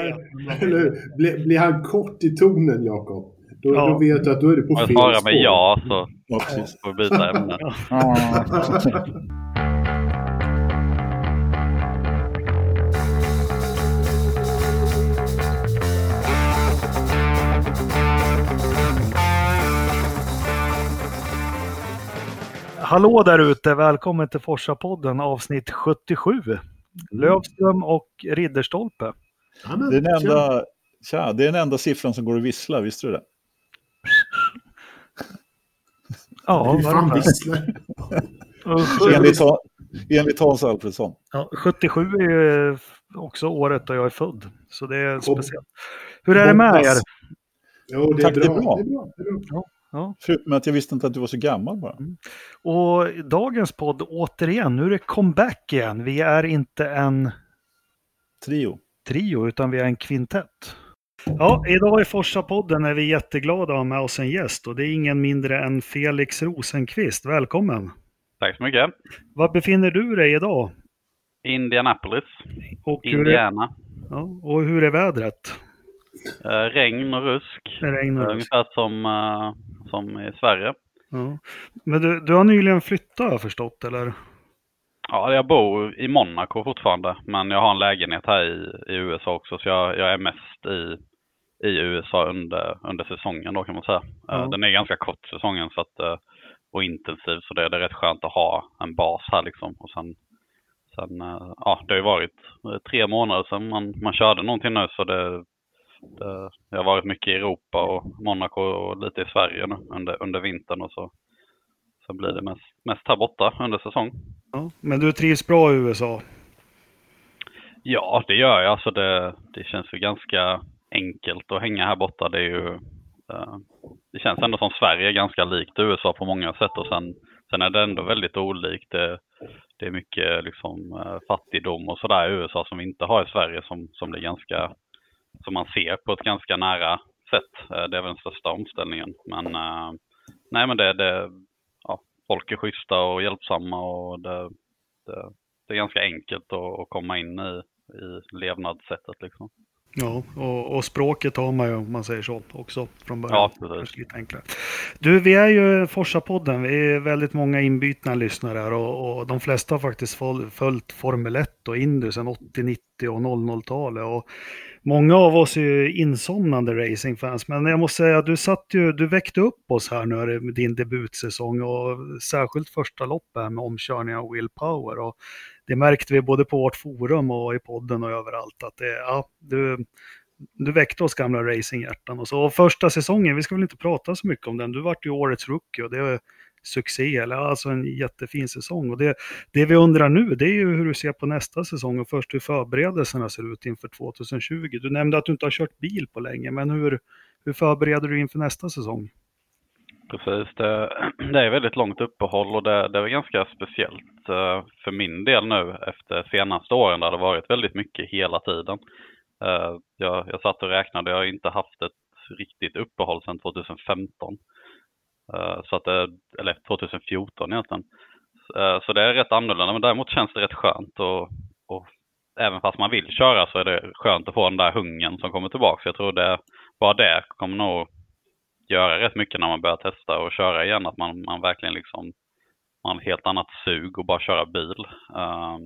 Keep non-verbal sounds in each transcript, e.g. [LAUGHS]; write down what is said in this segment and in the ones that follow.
Eller, blir, blir han kort i tonen, Jakob? Då, ja. då vet du att då är det på fel spår. Svarar med ja så ja, får vi byta ämne. [LAUGHS] Hallå där ute! Välkommen till Forsa-podden avsnitt 77. Mm. Lövström och Ridderstolpe. Amen. Det, är den enda, tja, det är den enda siffran som går att vissla, visste du det? Ja, Hur fan visslar? enligt, enligt Hans Alfredsson. Ja, 77 är också året då jag är född, så det är speciellt. Hur är det med er? Jo, det är Tack, bra. Det är bra. Det är bra. Det är bra. Ja. Ja. Förutom att jag visste inte att du var så gammal bara. Mm. Och dagens podd, återigen, nu är det comeback igen. Vi är inte en trio, trio utan vi är en kvintett. Ja, idag i Forsa-podden är vi jätteglada att ha med oss en gäst och det är ingen mindre än Felix Rosenqvist. Välkommen! Tack så mycket! Var befinner du dig idag? Indianapolis, och Indiana. Är, ja, och hur är vädret? Uh, regn och rusk. Regn och rusk. Ungefär som uh, som i Sverige. Ja. Men du, du har nyligen flyttat har jag förstått, eller? Ja, jag bor i Monaco fortfarande, men jag har en lägenhet här i, i USA också, så jag, jag är mest i, i USA under, under säsongen då kan man säga. Ja. Den är ganska kort säsongen så att, eh, och intensiv, så det, det är rätt skönt att ha en bas här liksom. Och sen, sen ja, det har ju varit tre månader sedan man, man körde någonting nu, så det, det, jag har varit mycket i Europa och Monaco och lite i Sverige nu under, under vintern och så, så blir det mest, mest här borta under säsong. Ja, men du trivs bra i USA? Ja, det gör jag. Alltså det, det känns ju ganska enkelt att hänga här borta. Det, är ju, eh, det känns ändå som Sverige är ganska likt USA på många sätt och sen, sen är det ändå väldigt olikt. Det, det är mycket liksom, eh, fattigdom och sådär i USA som vi inte har i Sverige som, som blir ganska som man ser på ett ganska nära sätt. Eh, det är väl den största omställningen. Men nej, men det, det folk är schyssta och hjälpsamma och det, det, det är ganska enkelt att, att komma in i, i levnadssättet liksom. Ja, och, och, språket har man ju om man säger så också från början. Ja, precis. Lite enklare. Du, vi är ju Forsa-podden. Vi är väldigt många inbytna lyssnare här och, och de flesta har faktiskt följt Formel 1 och Indy sedan 80, 90 och 00-talet. Många av oss är ju insomnande racingfans, men jag måste säga att du, satt ju, du väckte upp oss här nu med din debutsäsong och särskilt första loppet med omkörning av Will Power. Och det märkte vi både på vårt forum och i podden och överallt att det, ja, du, du väckte oss gamla racinghjärtan. Och så och första säsongen, vi ska väl inte prata så mycket om den, du vart ju årets rookie och det är succé, eller alltså en jättefin säsong. Och det, det vi undrar nu, det är ju hur du ser på nästa säsong och först hur förberedelserna ser ut inför 2020. Du nämnde att du inte har kört bil på länge, men hur, hur förbereder du inför nästa säsong? Precis, det, [CLEARS THROAT] det är väldigt långt uppehåll och det, det är ganska speciellt eh, för min del nu efter senaste åren där det varit väldigt mycket hela tiden. Eh, jag, jag satt och räknade, jag har inte haft ett riktigt uppehåll sedan 2015. Eh, så att det, eller 2014 egentligen. Så det är rätt annorlunda, men däremot känns det rätt skönt och, och även fast man vill köra så är det skönt att få den där hungern som kommer tillbaka. Jag tror det, bara det kommer nog göra rätt mycket när man börjar testa och köra igen, att man, man verkligen liksom man har ett helt annat sug och bara köra bil. Uh,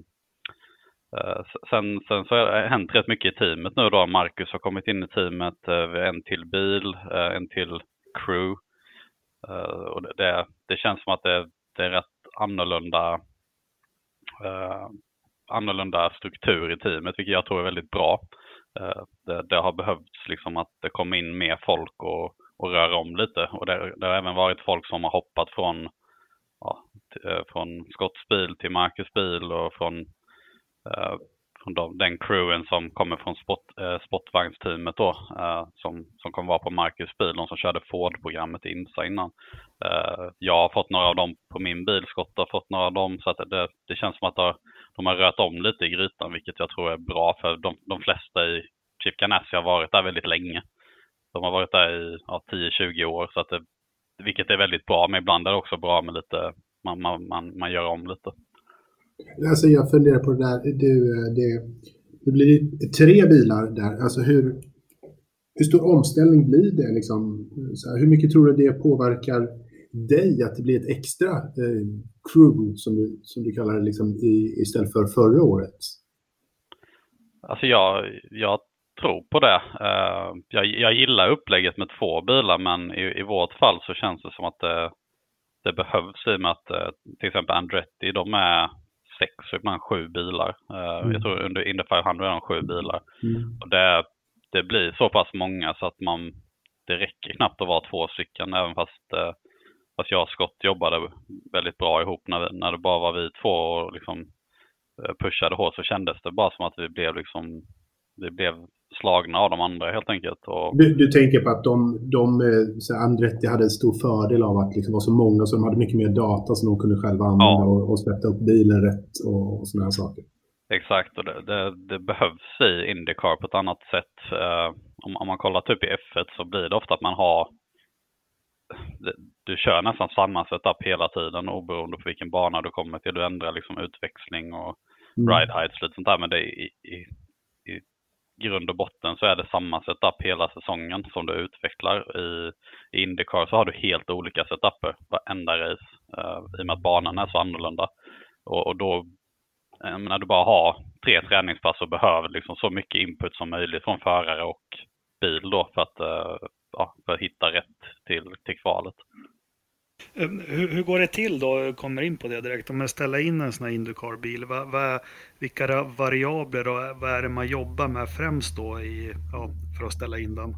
uh, sen, sen så har det hänt rätt mycket i teamet nu då. Marcus har kommit in i teamet, uh, en till bil, eh, en till crew. Uh, och det, det, det, känns som att det, det är rätt annorlunda, uh, annorlunda struktur i teamet, vilket jag tror är väldigt bra. Uh, det, det, har behövts liksom att det kommer in mer folk och, och röra om lite. Och det, det har även varit folk som har hoppat från, ja, eh, från Scotts bil till Marcus bil och från eh, från de, den crewen som kommer från spot, eh, sportvagnsteamet då, eh, som, som kommer vara på Marcus bil, de som körde Ford-programmet i IMSA innan. Eh, jag har fått några av dem på min bil, Scott har fått några av dem, så att det, det känns som att det, de har rört om lite i grytan, vilket jag tror är bra för de, de flesta i Chip Ganassi har varit där väldigt länge. De har varit där i ja, 10-20 år, så att det, vilket är väldigt bra, men ibland är det också bra med lite, man, man, man, man gör om lite. Alltså jag funderar på det där, du, det, det blir tre bilar där. Alltså hur, hur stor omställning blir det? Liksom? Här, hur mycket tror du det påverkar dig att det blir ett extra eh, crew, som du, som du kallar det, liksom, i, istället för förra året? Alltså jag, jag tror på det. Uh, jag, jag gillar upplägget med två bilar men i, i vårt fall så känns det som att det, det behövs i och med att uh, till exempel Andretti de är sex, ibland sju bilar. Uh, mm. Jag tror under Indy 500 är de sju bilar. Mm. Och det, det blir så pass många så att man, det räcker knappt att vara två stycken även fast, fast jag och Scott jobbade väldigt bra ihop när, när det bara var vi två och liksom pushade hårt så kändes det bara som att vi blev liksom vi blev slagna av de andra helt enkelt. Och... Du, du tänker på att de, de eh, Andretti hade en stor fördel av att liksom vara så många så de hade mycket mer data som de kunde själva använda ja. och, och sätta upp bilen rätt och, och sådana här saker. Exakt, och det, det, det, behövs i Indycar på ett annat sätt. Uh, om, om, man kollar typ i F1 så blir det ofta att man har du kör nästan samma setup hela tiden oberoende på vilken bana du kommer till. Du ändrar liksom utväxling och mm. ride heights och lite sånt där. Men det i, i grund och botten så är det samma setup hela säsongen som du utvecklar. I, i Indycar så har du helt olika setuper varenda race eh, i och med att banan är så annorlunda. Och, och då, när du bara har tre träningspass och behöver liksom så mycket input som möjligt från förare och bil då för att, eh, ja, för att hitta rätt till, till kvalet. Ehm, hur, hur, går det till då? Kommer in på det direkt. Om jag ställer in en sån här Indycar-bil, vad, vad, vilka variabler och vad är det man jobbar med främst då i, ja, för att ställa in den?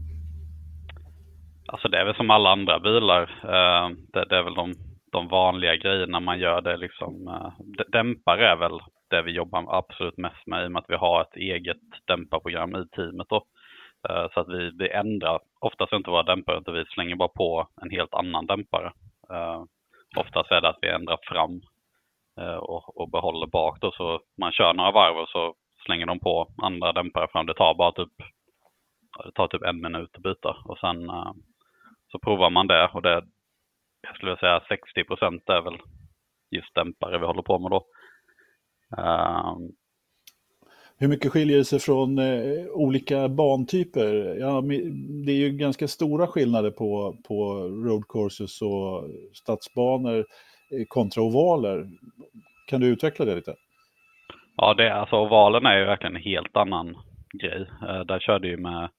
Alltså det är väl som alla andra bilar. Ehm, det, det är väl de, de, vanliga grejerna man gör. Det liksom, eh, dämpare är väl det vi jobbar absolut mest med i och med att vi har ett eget dämparprogram i teamet. Då. Eh, så att vi, vi ändrar oftast inte våra dämpare utan vi slänger bara på en helt annan dämpare. Eh, oftast är det att vi ändrar fram eh, och, och behåller bak då, så man kör några varv och så slänger de på andra dämpare fram. Det tar bara typ, det tar typ en minut att byta och sen eh, så provar man det och det, jag skulle säga 60 procent är väl just dämpare vi håller på med då. Eh, hur mycket skiljer det sig från eh, olika bantyper? Ja, det är ju ganska stora skillnader på, på road courses och stadsbanor eh, kontra ovaler. Kan du utveckla det lite? Ja, det, alltså ovalen är ju verkligen en helt annan grej. Eh, där kör du ju med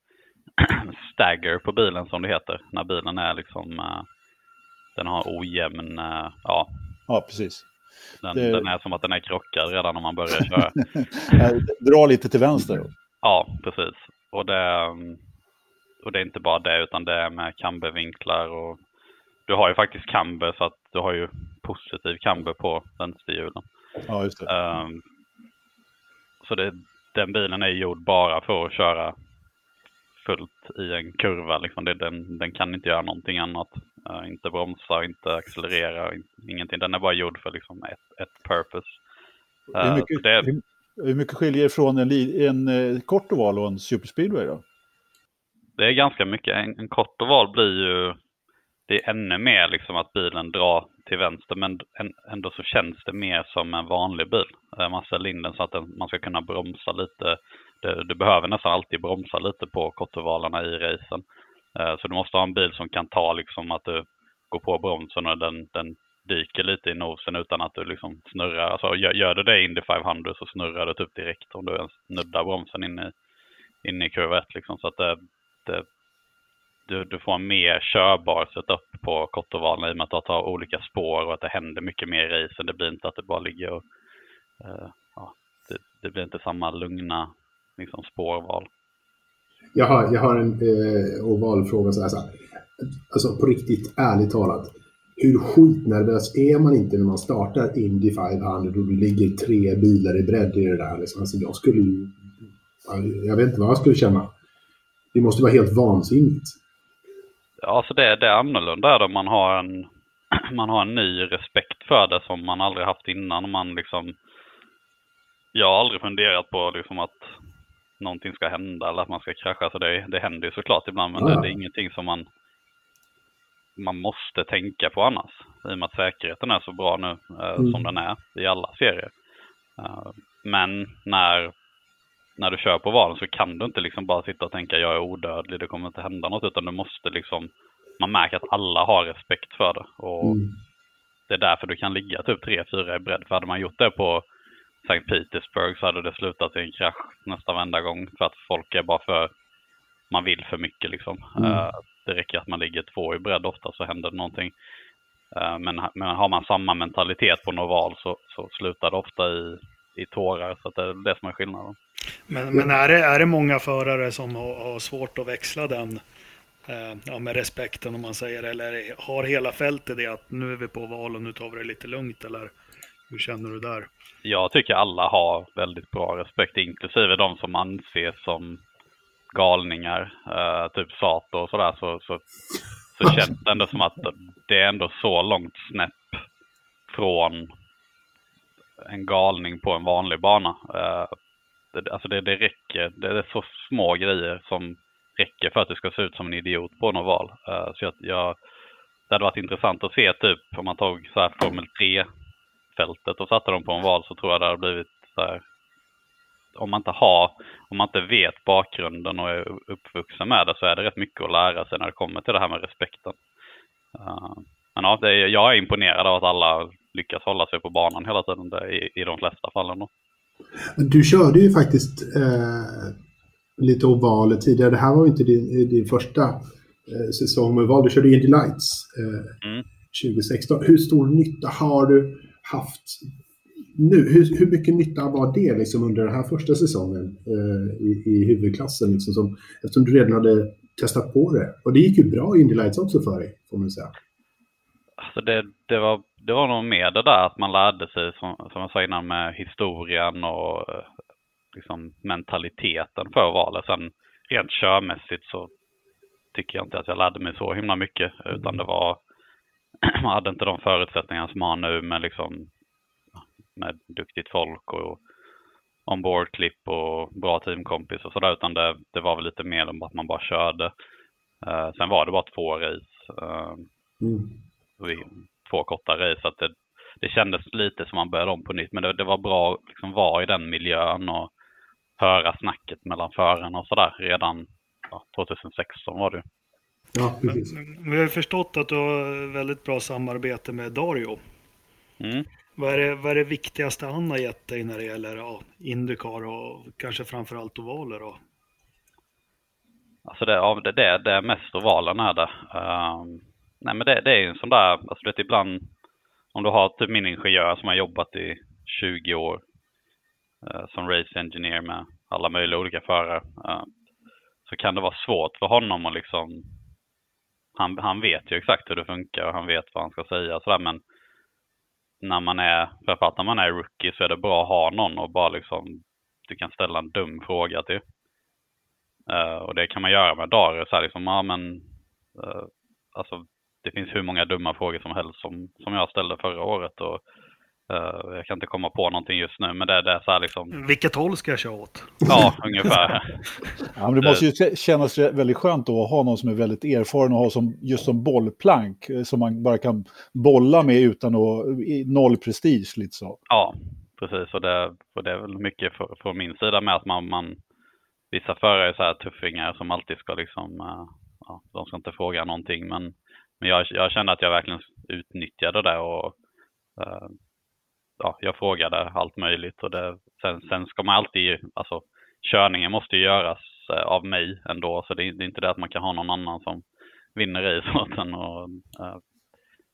[CLEARS THROAT] stagger på bilen som det heter. När bilen är liksom, eh, den har ojämn, eh, ja. Ja, precis. Den, det... den, är som att den är krockad redan när man börjar [LAUGHS] köra. Dra lite till vänster. Ja, precis. Och det, och det är inte bara det utan det är med cambervinklar och du har ju faktiskt camber så att du har ju positiv camber på vänsterhjulen. Ja, just det. Um, så det, den bilen är gjord bara för att köra fullt i en kurva. Liksom. Det, den, den kan inte göra någonting annat. Uh, inte bromsa, inte accelerera, in, ingenting. Den är bara gjord för liksom, ett, ett purpose. Uh, hur, mycket, det... hur, hur mycket skiljer från en, en uh, kort oval och en superspeedway då? Det är ganska mycket. En, en kort oval blir ju det är ännu mer liksom att bilen drar till vänster men ändå så känns det mer som en vanlig bil. Man ställer in den så att man ska kunna bromsa lite det, du behöver nästan alltid bromsa lite på kortovalarna i racen. Eh, så du måste ha en bil som kan ta liksom att du går på bromsen och den, den dyker lite i nosen utan att du liksom snurrar. Alltså gör, gör du det i Indy 500 så snurrar du typ direkt om du ens nuddar bromsen in i, in i kurva 1 liksom. Så att det, det, du, du får en mer körbar setup på kortovalen i och med att du har olika spår och att det händer mycket mer i racen. Det blir inte att det bara ligger och uh, ja, det, det, blir inte samma lugna liksom spårval? Jag har, jag har en eh, oval fråga. Så här, så här. Alltså på riktigt, ärligt talat. Hur skitnervös är man inte när man startar Indy 500 och det ligger tre bilar i bredd i det där? Liksom. Alltså, jag skulle Jag vet inte vad jag skulle känna. Det måste vara helt vansinnigt. Ja, alltså det, det är annorlunda då man har en [CLEARS THROAT] man har en ny respekt för det som man aldrig haft innan. Man liksom, jag har aldrig funderat på liksom att någonting ska hända eller att man ska krascha. Så det, det händer ju såklart ibland, men det, det, är ingenting som man, man måste tänka på annars. I och med att säkerheten är så bra nu eh, mm. som den är i alla serier. Uh, men när när du kör på valen så kan du inte liksom bara sitta och tänka jag är odödlig, det kommer inte hända något, utan du måste liksom, man märker att alla har respekt för det. Och mm. det är därför du kan ligga typ 3-4 i bredd. För hade man gjort det på St. Petersburg så hade det slutat i en krasch nästan varenda gång. För att folk är bara för, man vill för mycket liksom. Mm. Uh, det räcker att man ligger två i bredd ofta så händer det någonting. Uh, men, men har man samma mentalitet på Noval så, så slutar det ofta i, i tårar. Så det är det som är skillnaden. Men, men är, det, är det många förare som har, har svårt att växla den eh, ja, med respekten om man säger eller har hela fältet det att nu är vi på val och nu tar vi det lite lugnt eller hur känner du där? Jag tycker alla har väldigt bra respekt, inklusive de som anses som galningar, eh, typ Sato och sådär, så, så, så [LAUGHS] känns det ändå som att det är ändå så långt snäpp från en galning på en vanlig bana. Eh, det, alltså det, det räcker, det är så små grejer som räcker för att du ska se ut som en idiot på något val. Uh, så jag, jag, det hade varit intressant att se typ om man tog så här Formel 3-fältet och satte dem på en val så tror jag det hade blivit så här, om man inte har, om man inte vet bakgrunden och är uppvuxen med det så är det rätt mycket att lära sig när det kommer till det här med respekten. Uh, men ja, är, jag är imponerad av att alla lyckas hålla sig på banan hela tiden det, i, i de flesta fallen. Då. Du körde ju faktiskt eh, lite ovaler tidigare. Det här var ju inte din, din första eh, säsong med oval. Du körde Indy Lights eh, mm. 2016. Hur stor nytta har du haft nu? Hur, hur mycket nytta var det liksom under den här första säsongen eh, i, i huvudklassen? Liksom, som, eftersom du redan hade testat på det. Och det gick ju bra i Indy Lights också för dig, får man säga. Alltså det, det, var, det var nog mer det där att man lärde sig, som, som jag sa innan, med historien och eh, liksom, mentaliteten för valet. Sen rent körmässigt så tycker jag inte att jag lärde mig så himla mycket. Utan det var, [CLEARS THROAT] hade inte de förutsättningar som man har nu med liksom med duktigt folk och ombordklipp och bra teamkompis och sådär. Utan det, det var väl lite mer om att man bara körde. Uh, sen var det bara två race. Uh, mm. Två korta race. Så att det, det kändes lite som man började om på nytt. Men det, det var bra att liksom vara i den miljön och höra snacket mellan förarna och sådär redan ja, 2016 var det Ja, precis. Men, vi har förstått att du har väldigt bra samarbete med Dario. Mm. Vad, är det, vad är det viktigaste han har gett dig när det gäller ja, Indycar och kanske framförallt ovaler? Då? Alltså det, ja, det, det, det är mest ovalen är det. Um, nej men det, det är ju en sån där, alltså det ibland om du har typ min ingenjör som har jobbat i 20 år uh, som race engineer med alla möjliga olika förare. Uh, så kan det vara svårt för honom att liksom, han, han vet ju exakt hur det funkar och han vet vad han ska säga och sådär men när man är, framförallt när man är rookie så är det bra att ha någon och bara liksom, du kan ställa en dum fråga till. Uh, och det kan man göra med Dario så här liksom, ja men, uh, alltså det finns hur många dumma frågor som helst som, som jag ställde förra året. Och, uh, jag kan inte komma på någonting just nu, men det, det är så här liksom... Vilket håll ska jag köra åt? Ja, ungefär. [LAUGHS] ja, men det måste ju kännas väldigt skönt att ha någon som är väldigt erfaren och ha som, just som bollplank eh, som man bara kan bolla med utan att, noll prestige lite så. Ja, precis. Och det, och det är väl mycket från min sida med att man, man vissa förare är så här tuffingar som alltid ska liksom, uh, ja, de ska inte fråga någonting, men men jag, jag kände att jag verkligen utnyttjade det och uh, ja, jag frågade allt möjligt. Och det, sen, sen ska man alltid, alltså körningen måste ju göras eh, av mig ändå. Så det, det, är inte det att man kan ha någon annan som vinner racen. Och, uh,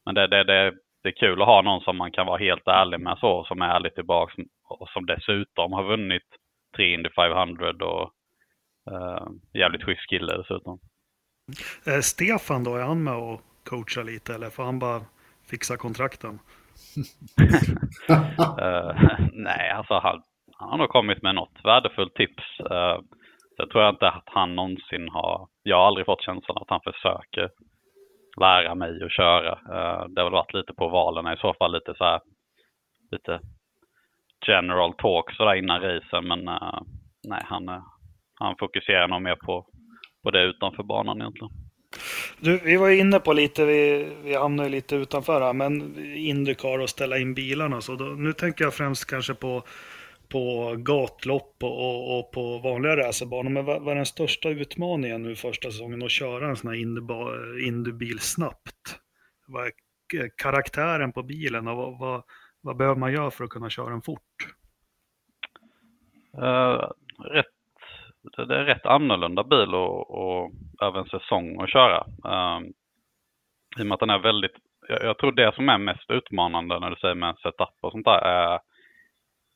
men det, det, det, det är kul att ha någon som man kan vara helt ärlig med så, som är ärlig tillbaka och som dessutom har vunnit tre Indy 500 och uh, jävligt schysst kille dessutom. Stefan då, är han med och coachar lite eller får han bara fixa kontrakten? Uh, [LAUGHS] nej, alltså han, han har nog kommit med något värdefullt tips. Uh, så tror jag inte att han någonsin har, jag har aldrig fått känslan att han försöker lära mig att köra. Uh, det har väl varit lite på valen i så fall, lite så här, lite general talk sådär innan racen, men uh, nej, han, han fokuserar nog mer på, på det utanför banan egentligen. Du, vi var inne på lite, vi, vi hamnade lite utanför här, men Indycar och ställa in bilarna. Så då, nu tänker jag främst kanske på, på gatlopp och, och, och på vanliga racerbanor. Men vad, vad är den största utmaningen nu första säsongen att köra en sån här Indybil snabbt? Vad är karaktären på bilen och vad, vad, vad behöver man göra för att kunna köra den fort? Uh, rätt, det är rätt annorlunda bil och, och över en säsong att köra. Uh, I och med att den är väldigt, jag, jag, tror det som är mest utmanande när du säger med setup och sånt där är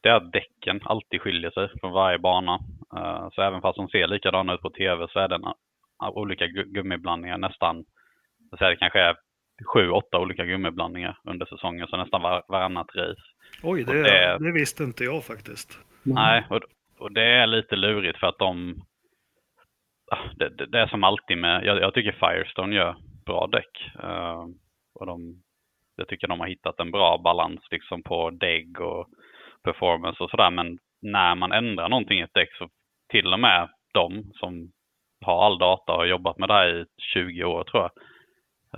det är att däcken alltid skiljer sig från varje bana. Uh, så även fast de ser likadana ut på tv så är det olika gummiblandningar nästan, så det kanske är sju, åtta olika gummiblandningar under säsongen, så nästan var, varannat race. Oj, det, det, det, visste inte jag faktiskt. Nej, och, och det är lite lurigt för att de... Det, det, det är som alltid med, jag, jag, tycker Firestone gör bra däck. Uh, och de, jag tycker de har hittat en bra balans liksom på dägg och performance och sådär. Men när man ändrar någonting i ett däck så till och med de som har all data och har jobbat med det här i 20 år tror jag,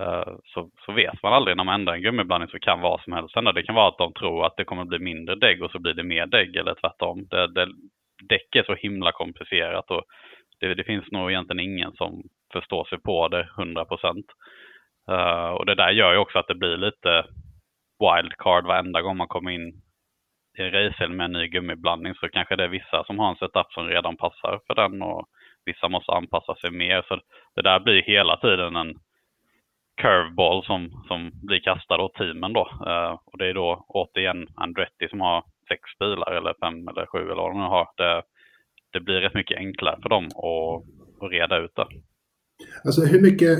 Uh, så, så vet man aldrig när man ändrar en gummiblandning så kan vad som helst hända. Det kan vara att de tror att det kommer bli mindre dägg och så blir det mer dägg eller tvärtom. Det, det, däck är så himla komplicerat och det, det, finns nog egentligen ingen som förstår sig på det 100 procent. Uh, och det där gör ju också att det blir lite wildcard varenda gång man kommer in i en racehelg med en ny gummiblandning så kanske det är vissa som har en setup som redan passar för den och vissa måste anpassa sig mer. Så det där blir hela tiden en curveball som, som blir kastad åt teamen då. Uh, och det är då återigen Andretti som har sex bilar eller fem eller sju eller vad de nu har. Det, det blir rätt mycket enklare för dem att, att reda ut det. Alltså hur mycket,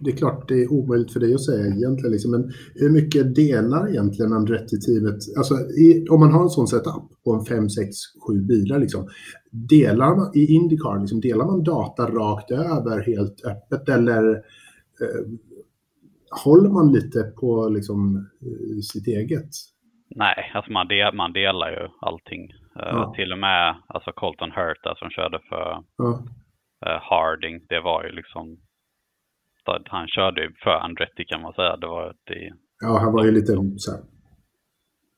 det är klart det är omöjligt för dig att säga egentligen, liksom, men hur mycket delar egentligen Andretti-teamet, alltså i, om man har en sån setup på en 5, 6, 7 bilar, liksom, delar man i Indycar, liksom, delar man data rakt över helt öppet eller eh, håller man lite på liksom, eh, sitt eget? Nej, alltså man, del, man delar ju allting. Eh, ja. till och med alltså Colton Hurta som körde för ja. uh, Harding, det var ju liksom, han körde ju för Andretti kan man säga. Det var det, ja, han var ju lite så här.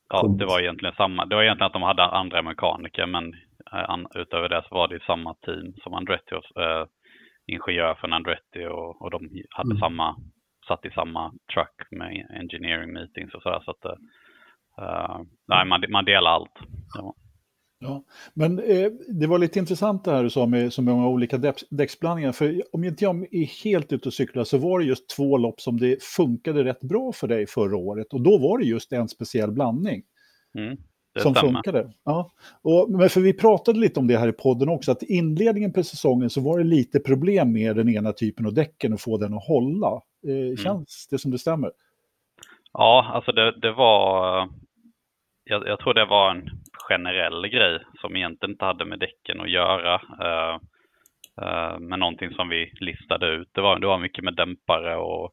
Ja, det var egentligen samma. Det var egentligen att de hade andra mekaniker, men uh, utöver det så var det samma team som Andretti uh, ingenjör från Andretti och, och de hade mm. samma, satt i samma truck med engineering meetings och sådär. Så att, uh, nej, man, man delar allt. Ja. Ja, men eh, det var lite intressant det här du sa med så många olika däcksblandningar. För om inte jag är helt ute och cyklar så var det just två lopp som det funkade rätt bra för dig förra året. Och då var det just en speciell blandning. Mm som funkade. Ja. Och, men för vi pratade lite om det här i podden också, att inledningen på säsongen så var det lite problem med den ena typen av däcken och få den att hålla. Eh, mm. känns det som det stämmer? Ja, alltså det, det var... Jag, jag, tror det var en generell grej som egentligen inte hade med däcken att göra. Eh, eh, men någonting som vi listade ut. Det var, det var mycket med dämpare och,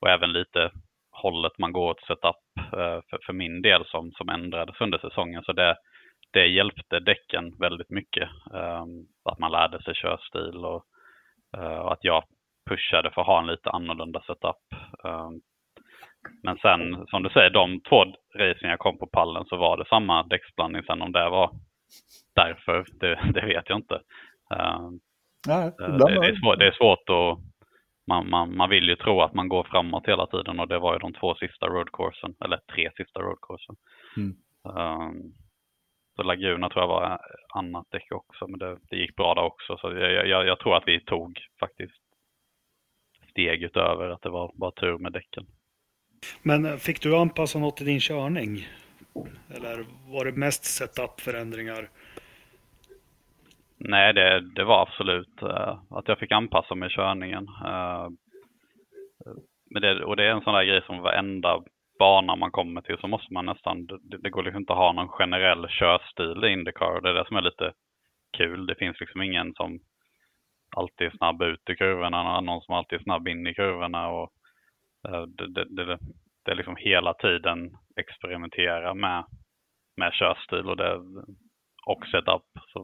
och även lite hållet man går åt setup eh, för, för min del som, som ändrades under säsongen. Så det, det hjälpte däcken väldigt mycket. Att man lärde sig körstil och, och, att jag pushade för att ha en lite annorlunda setup. Men sen som du säger, de två racing jag kom på pallen så var det samma däcksblandning. Sen om det var därför, det, det vet jag inte. Uh, Nej, det, det, är svårt, det är svårt att man, man, man vill ju tro att man går framåt hela tiden och det var ju de två sista roadcoursen, eller tre sista roadcoursen. Mm. Um, så Laguna tror jag var annat däck också, men det, det gick bra där också. Så jag, jag, jag, tror att vi tog faktiskt steg utöver att det var bara tur med däcken. Men eh, fick du anpassa något i din körning? Eller var det mest setup-förändringar? Nej, det, det var absolut uh, att jag fick anpassa mig i körningen. Uh, men det, och det är en sån där grej som varenda bana man kommer till så måste man nästan, det, det går liksom inte att ha någon generell körstil i Indycar. Det är det som är lite kul. Det finns liksom ingen som alltid är snabb ut i kurvorna, någon som alltid är snabb in i kurvorna. Och, uh, Eh, det, det, det, det är liksom hela tiden experimentera med, med körstil och, det, och setup. Så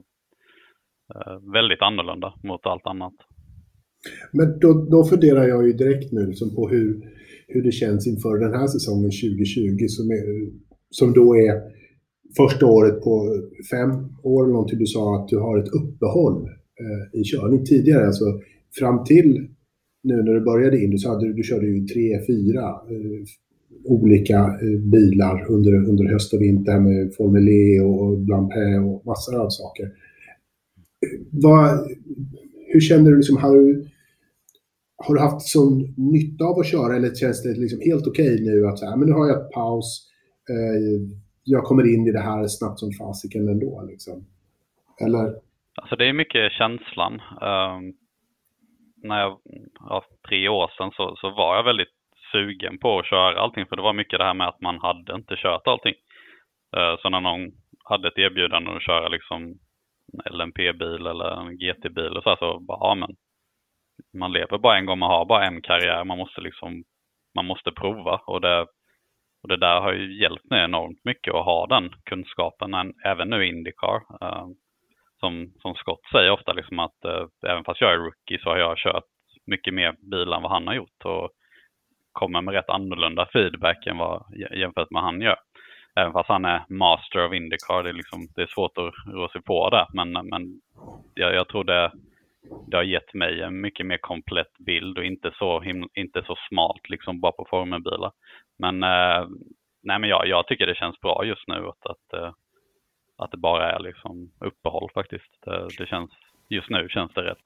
eh, väldigt annorlunda mot allt annat. Men då, då funderar jag ju direkt nu liksom på hur, hur det känns inför den här säsongen 2020 som, är, som då är första året på fem år eller någonting du sa att du har ett uppehåll eh, i körning tidigare. Alltså fram till nu när du började in, du sa att du, du körde ju tre, fyra eh, olika eh, bilar under, under höst och vinter med Formel E och Blampé och massor av saker. Vad, hur känner du, liksom, har du, har du haft sån nytta av att köra eller känns det liksom helt okej okay nu att så här, men nu har jag ett paus, eh, jag kommer in i det här snabbt som fasiken ändå liksom? Eller? Alltså det är mycket känslan. Um, när jag, ja, tre år sedan så, så var jag väldigt sugen på att köra allting för det var mycket det här med att man hade inte kört allting. Eh, så när någon hade ett erbjudande att köra liksom en LMP-bil eller en GT-bil och så, här, så bara, ja men man lever bara en gång, man har bara en karriär, man måste liksom, man måste prova och det, och det där har ju hjälpt mig enormt mycket att ha den kunskapen, även nu i Indycar. Eh, som, som Scott säger ofta liksom att eh, även fast jag är rookie så har jag kört mycket mer bil än vad han har gjort och kommer med rätt annorlunda feedback än vad jämfört med vad han gör. Även fast han är master of Indycar, det är, liksom, det är svårt att rå sig på det. Men, men jag, jag tror det, det har gett mig en mycket mer komplett bild och inte så, inte så smalt liksom bara på formelbilar. Men, eh, nej, men jag, jag tycker det känns bra just nu att, att, eh, att det bara är liksom uppehåll faktiskt. Det, det känns, just nu känns det rätt.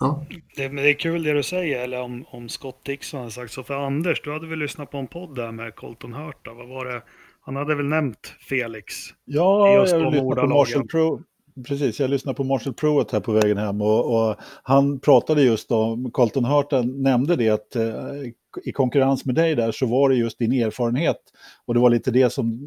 Ja. Det, det, är kul det du säger, eller om, om Scott Dixon har sagt så. För Anders, du hade väl lyssnat på en podd där med Colton Hurta. Vad var det? Han hade väl nämnt Felix? Ja, jag lyssnade på Marshall Pro. Precis, jag lyssnade på Marshall Pruitt här på vägen hem och, och han pratade just om, Colton Hurta nämnde det att eh, i konkurrens med dig där så var det just din erfarenhet och det var lite det som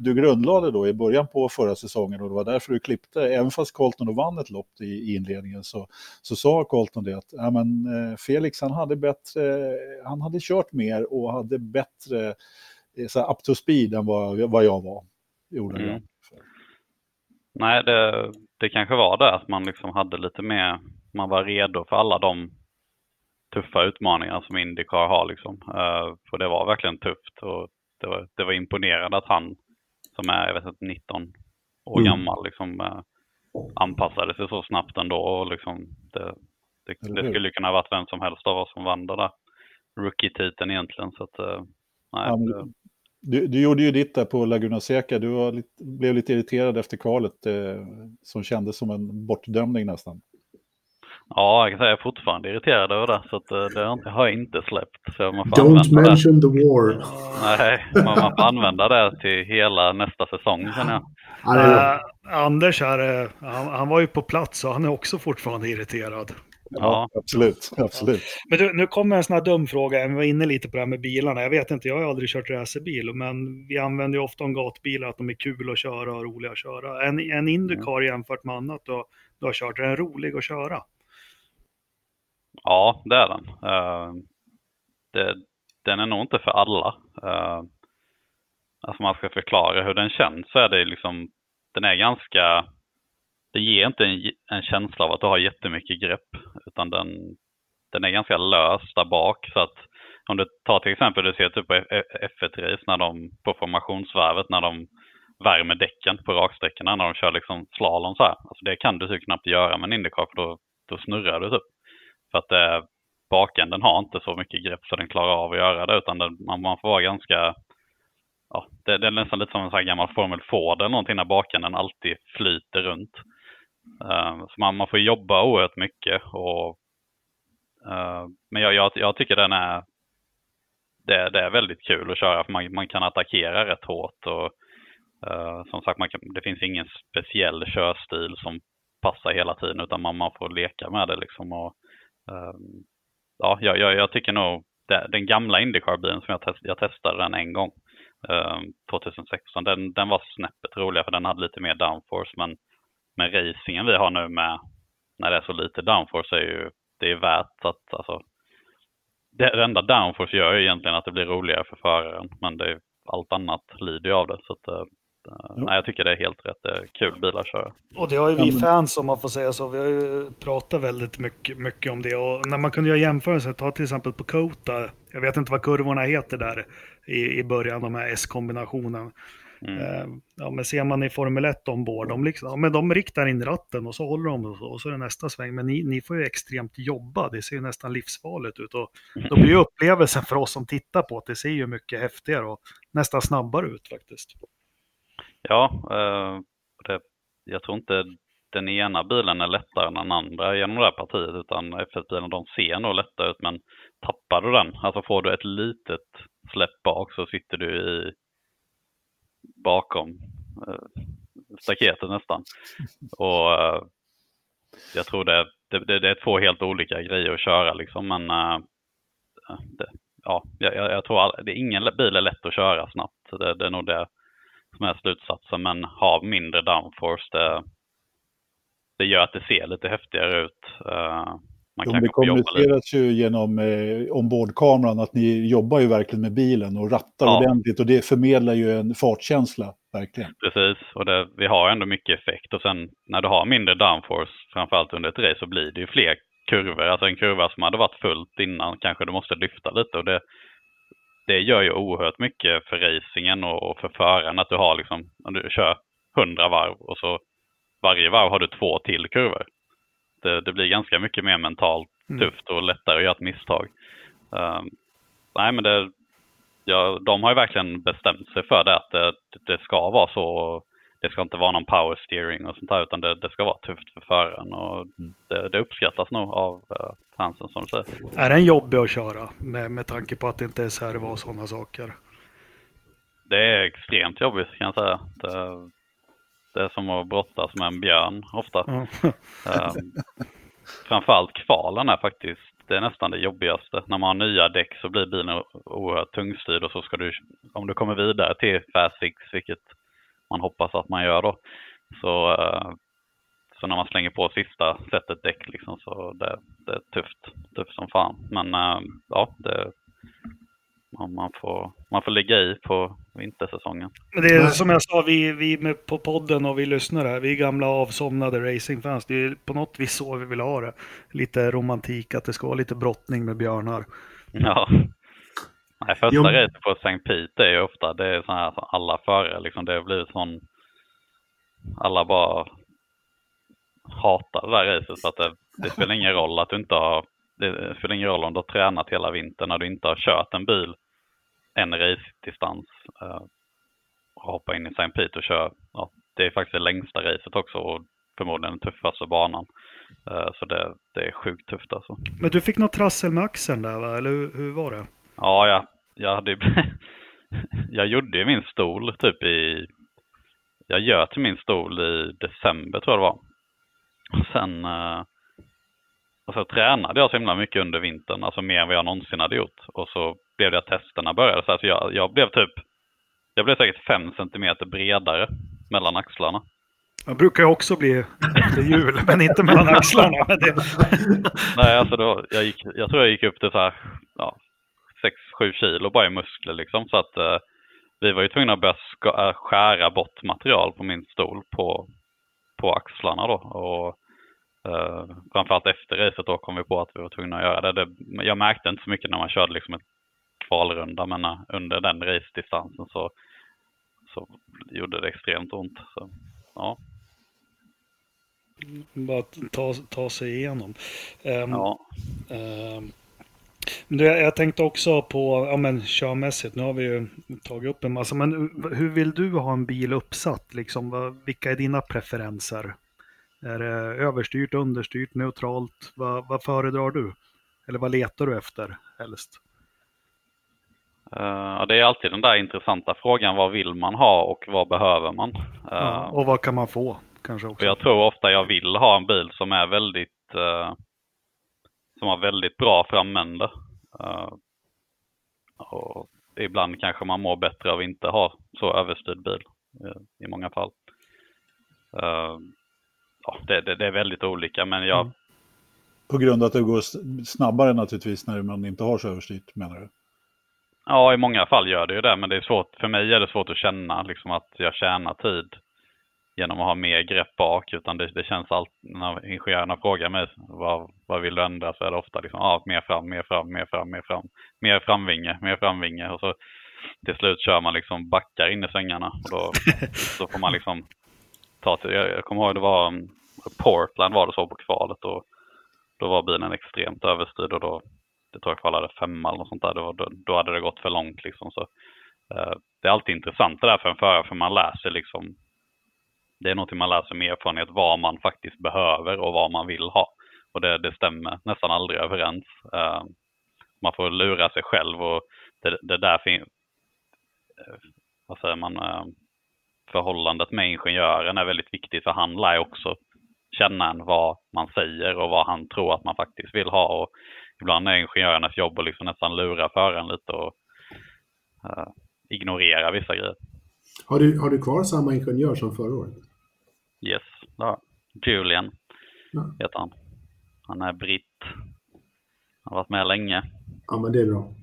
du grundlade då i början på förra säsongen och det var därför du klippte, även fast Colton då vann ett lopp i, i inledningen så, så sa Colton det att ja, men, eh, Felix han hade bättre, han hade kört mer och hade bättre eh, så up to speed än vad, vad jag var. Mm. Nej, det, det kanske var det att man liksom hade lite mer, man var redo för alla de tuffa utmaningar som Indycar har. Liksom. Uh, för det var verkligen tufft och det var, det var imponerande att han som är jag vet inte, 19 år mm. gammal liksom, uh, anpassade sig så snabbt ändå. Och liksom, det, det, det skulle kunna ha varit vem som helst av oss som vann det där rookie-titeln egentligen. Så att, uh, nej, ja, du, du, gjorde ju ditt där på Laguna Seca. Du lite, blev lite irriterad efter kvalet eh, som kändes som en bortdömning nästan. Ja, jag kan säga jag är fortfarande irriterad över det, så att, eh, det har jag inte släppt. Så man får Don't mention det. the war. Nej, man, man får använda det till hela nästa säsong känner jag. Uh, Anders här, han, han, var ju på plats och han är också fortfarande irriterad. Ja, absolut. absolut. Men du, nu kommer en sån här dum fråga. Vi var inne lite på det här med bilarna. Jag vet inte, jag har aldrig kört racerbil, men vi använder ju ofta om gatbilar att de är kul att köra och roliga att köra. En, en Indycar mm. jämfört med annat då, du har kört, är den rolig att köra? Ja, det är den. Uh, det, den är nog inte för alla. Uh, alltså man ska förklara hur den känns så är det liksom, den är ganska, den ger inte en, en känsla av att du har jättemycket grepp, utan den, den är ganska lös där bak. Så att om du tar till exempel, du ser typ på F1-race när de, på formationsvarvet, när de värmer däcken på raksträckorna när de kör liksom slalom så här. Alltså det kan du typ knappt göra med en Indycar för då, då snurrar du typ. För att eh, bakänden har inte så mycket grepp så den klarar av att göra det utan den, man, man får vara ganska ja, det, det, är nästan lite som en sån här gammal Formel Ford eller någonting när bakänden alltid flyter runt. Uh, så man, man får jobba oerhört mycket. Och, uh, men jag, jag, jag, tycker den är, det, det, är väldigt kul att köra för man, man kan attackera rätt hårt. Och, uh, som sagt, man kan, det finns ingen speciell körstil som passar hela tiden utan man, man får leka med det. Liksom och, Ehm, ja, jag, jag, jag, tycker nog den gamla Indycar-bilen som jag, test, jag testade den en gång, ehm, 2016, den, den var snäppet roligare för den hade lite mer downforce. Men med racingen vi har nu med, när det är så lite downforce, är ju, det är värt att, alltså, det, det enda downforce gör ju egentligen att det blir roligare för föraren, men det, allt annat lider ju av det. Så att, eh, eh, Nej, jag tycker det är helt rätt. Det är kul bil att köra. Och det har ju vi fans, om man får säga så, vi har ju pratat väldigt mycket, mycket om det. Och när man kunde göra jämförelser, ta till exempel på Kota, jag vet inte vad kurvorna heter där i, i början, de här S-kombinationen. Mm. Eh, ja, men ser man i Formel 1 ombord, de, liksom, ja, men de riktar in ratten och så håller de och så, och så är det nästa sväng. Men ni, ni får ju extremt jobba, det ser ju nästan livsfarligt ut. Och då blir ju [LAUGHS] upplevelsen för oss som tittar på att det ser ju mycket häftigare och nästan snabbare ut faktiskt. Ja, eh, det, jag tror inte den ena bilen är lättare än den andra genom det här partiet, utan F1-bilen de ser nog lättare ut, men tappar du den, alltså får du ett litet släpp bak så sitter du i bakom eh, staketet nästan. Och eh, jag tror det, det, det, är två helt olika grejer att köra liksom, men eh, det, ja, jag, jag tror all, det, ingen bil är lätt att köra snabbt. Det, det är nog det som är slutsatsen, men ha mindre downforce, det, det gör att det ser lite häftigare ut. Uh, man kan det kommuniceras ju genom eh, ombordkameran att ni jobbar ju verkligen med bilen och rattar ja. ordentligt och det förmedlar ju en fartkänsla, verkligen. Precis, och det, vi har ändå mycket effekt och sen när du har mindre downforce, framförallt under ett race, så blir det ju fler kurvor. Alltså en kurva som hade varit fullt innan kanske du måste lyfta lite och det, det gör ju oerhört mycket för racingen och, för föraren att du har liksom, du kör 100 varv och så varje varv har du två till kurvor det, det blir ganska mycket mer mentalt mm. tufft och lättare att göra ett misstag. Uh, nej, men det, ja, de har ju verkligen bestämt sig för det, att det, det ska vara så. Det ska inte vara någon power steering och sånt där, utan det, det ska vara tufft för föraren och mm. det, det uppskattas nog av uh, fansen som du säger. Är den jobbig att köra med, med tanke på att det inte är servo och sådana saker? Det är extremt jobbigt kan jag säga. Det, det är som att brottas med en björn ofta. Mm. um, framförallt kvalen är faktiskt, det är nästan det jobbigaste. När man har nya däck så blir bilen oerhört tungstyrd och så ska du, om du kommer vidare till Fast Six, vilket man hoppas att man gör då, så, uh, så när man slänger på sista sättet däck liksom, så det, det är tufft, tufft som fan. Men uh, ja, det, man, får, man får ligga i på vintersäsongen. Men det är som jag sa, vi, vi på podden och vi lyssnar här, vi är gamla avsomnade racingfans. Det är på något vis så vi vill ha det. Lite romantik, att det ska vara lite brottning med björnar. Ja. Nej, första jo. racet på St. Pete är ju ofta, det är så här, alla förare liksom, det har blivit sån, alla bara hatar det där racet för att det, det spelar ingen roll att du inte har det spelar ingen roll om du har tränat hela vintern när du inte har kört en bil en race-distans uh, och hoppa in i St. Pete och köra. Ja, det är faktiskt det längsta racet också och förmodligen den tuffaste banan. Uh, så det, det är sjukt tufft alltså. Men du fick något trassel med axeln där va? Eller hur, hur var det? Ja, jag, jag hade [LAUGHS] jag gjorde ju min stol typ i, jag till min stol i december tror jag det var. Och sen uh, och så tränade jag så himla mycket under vintern, alltså mer än vad jag någonsin hade gjort. Och så blev det att testerna började. Så alltså jag, jag blev typ, jag blev säkert fem centimeter bredare mellan axlarna. Jag brukar ju också bli efter jul, men inte mellan axlarna. [LAUGHS] Nej, alltså då, jag, gick, jag tror jag gick upp till så här, ja, 6-7 kilo bara i muskler liksom. Så att eh, vi var ju tvungna att börja ska, skära bort material på min stol på, på axlarna då. Och Uh, framförallt efter racet då kom vi på att vi var tvungna att göra det. det. Jag märkte inte så mycket när man körde liksom ett kvalrunda, men uh, under den race-distansen så, så gjorde det extremt ont. Så, ja. Bara ta, ta sig igenom. Um, ja. Um, du, jag tänkte också på, ja men körmässigt, nu har vi ju tagit upp en massa, men hur vill du ha en bil uppsatt? Liksom, vilka är dina preferenser? Är det överstyrt, understyrt, neutralt? Vad, vad föredrar du? Eller vad letar du efter helst? Uh, det är alltid den där intressanta frågan, vad vill man ha och vad behöver man? Uh, ja, och vad kan man få? Kanske också. Jag tror ofta jag vill ha en bil som är väldigt, uh, som har väldigt bra framände. och ibland kanske man mår bättre av att inte ha så överstyrd bil i många fall ja, det, det, det, är väldigt olika, men jag... Mm. På grund av att det går snabbare naturligtvis när man inte har så överstyrt, menar du? Ja, i många fall gör det ju det, men det är svårt, för mig är det svårt att känna liksom, att jag tjänar tid genom att ha mer grepp bak, utan det, det känns alltid, när ingenjörerna frågar mig vad, vad vill du ändra, så är det ofta liksom, ah, mer fram, mer fram, mer fram, mer fram, mer framvinge, mer framvinge. Och så till slut kör man liksom backar in i svängarna. Och då, [LAUGHS] då får man liksom ta till, jag, jag kommer ihåg det var um, Portland var det så på kvalet och då var bilen extremt överstyrd och då, det tror jag kvalade femma eller något sånt där, då, då, då hade det gått för långt liksom. Så, eh, det är alltid intressant det där för en förare för man lär sig liksom, det är någonting man lär sig med erfarenhet vad man faktiskt behöver och vad man vill ha. Och det, det stämmer nästan aldrig överens. Uh, man får lura sig själv och det, det där finns, uh, eh, vad säger man, uh, förhållandet med ingenjören är väldigt viktigt för han lär också känna en vad man säger och vad han tror att man faktiskt vill ha. Och ibland är ingenjörernas jobb att liksom nästan lura föraren lite och uh, ignorera vissa grejer. Har du, har du kvar samma ingenjör som förra året? Yes, ja. Julian ja. heter han. Han är britt. Han har varit med länge. Ja, men det är bra.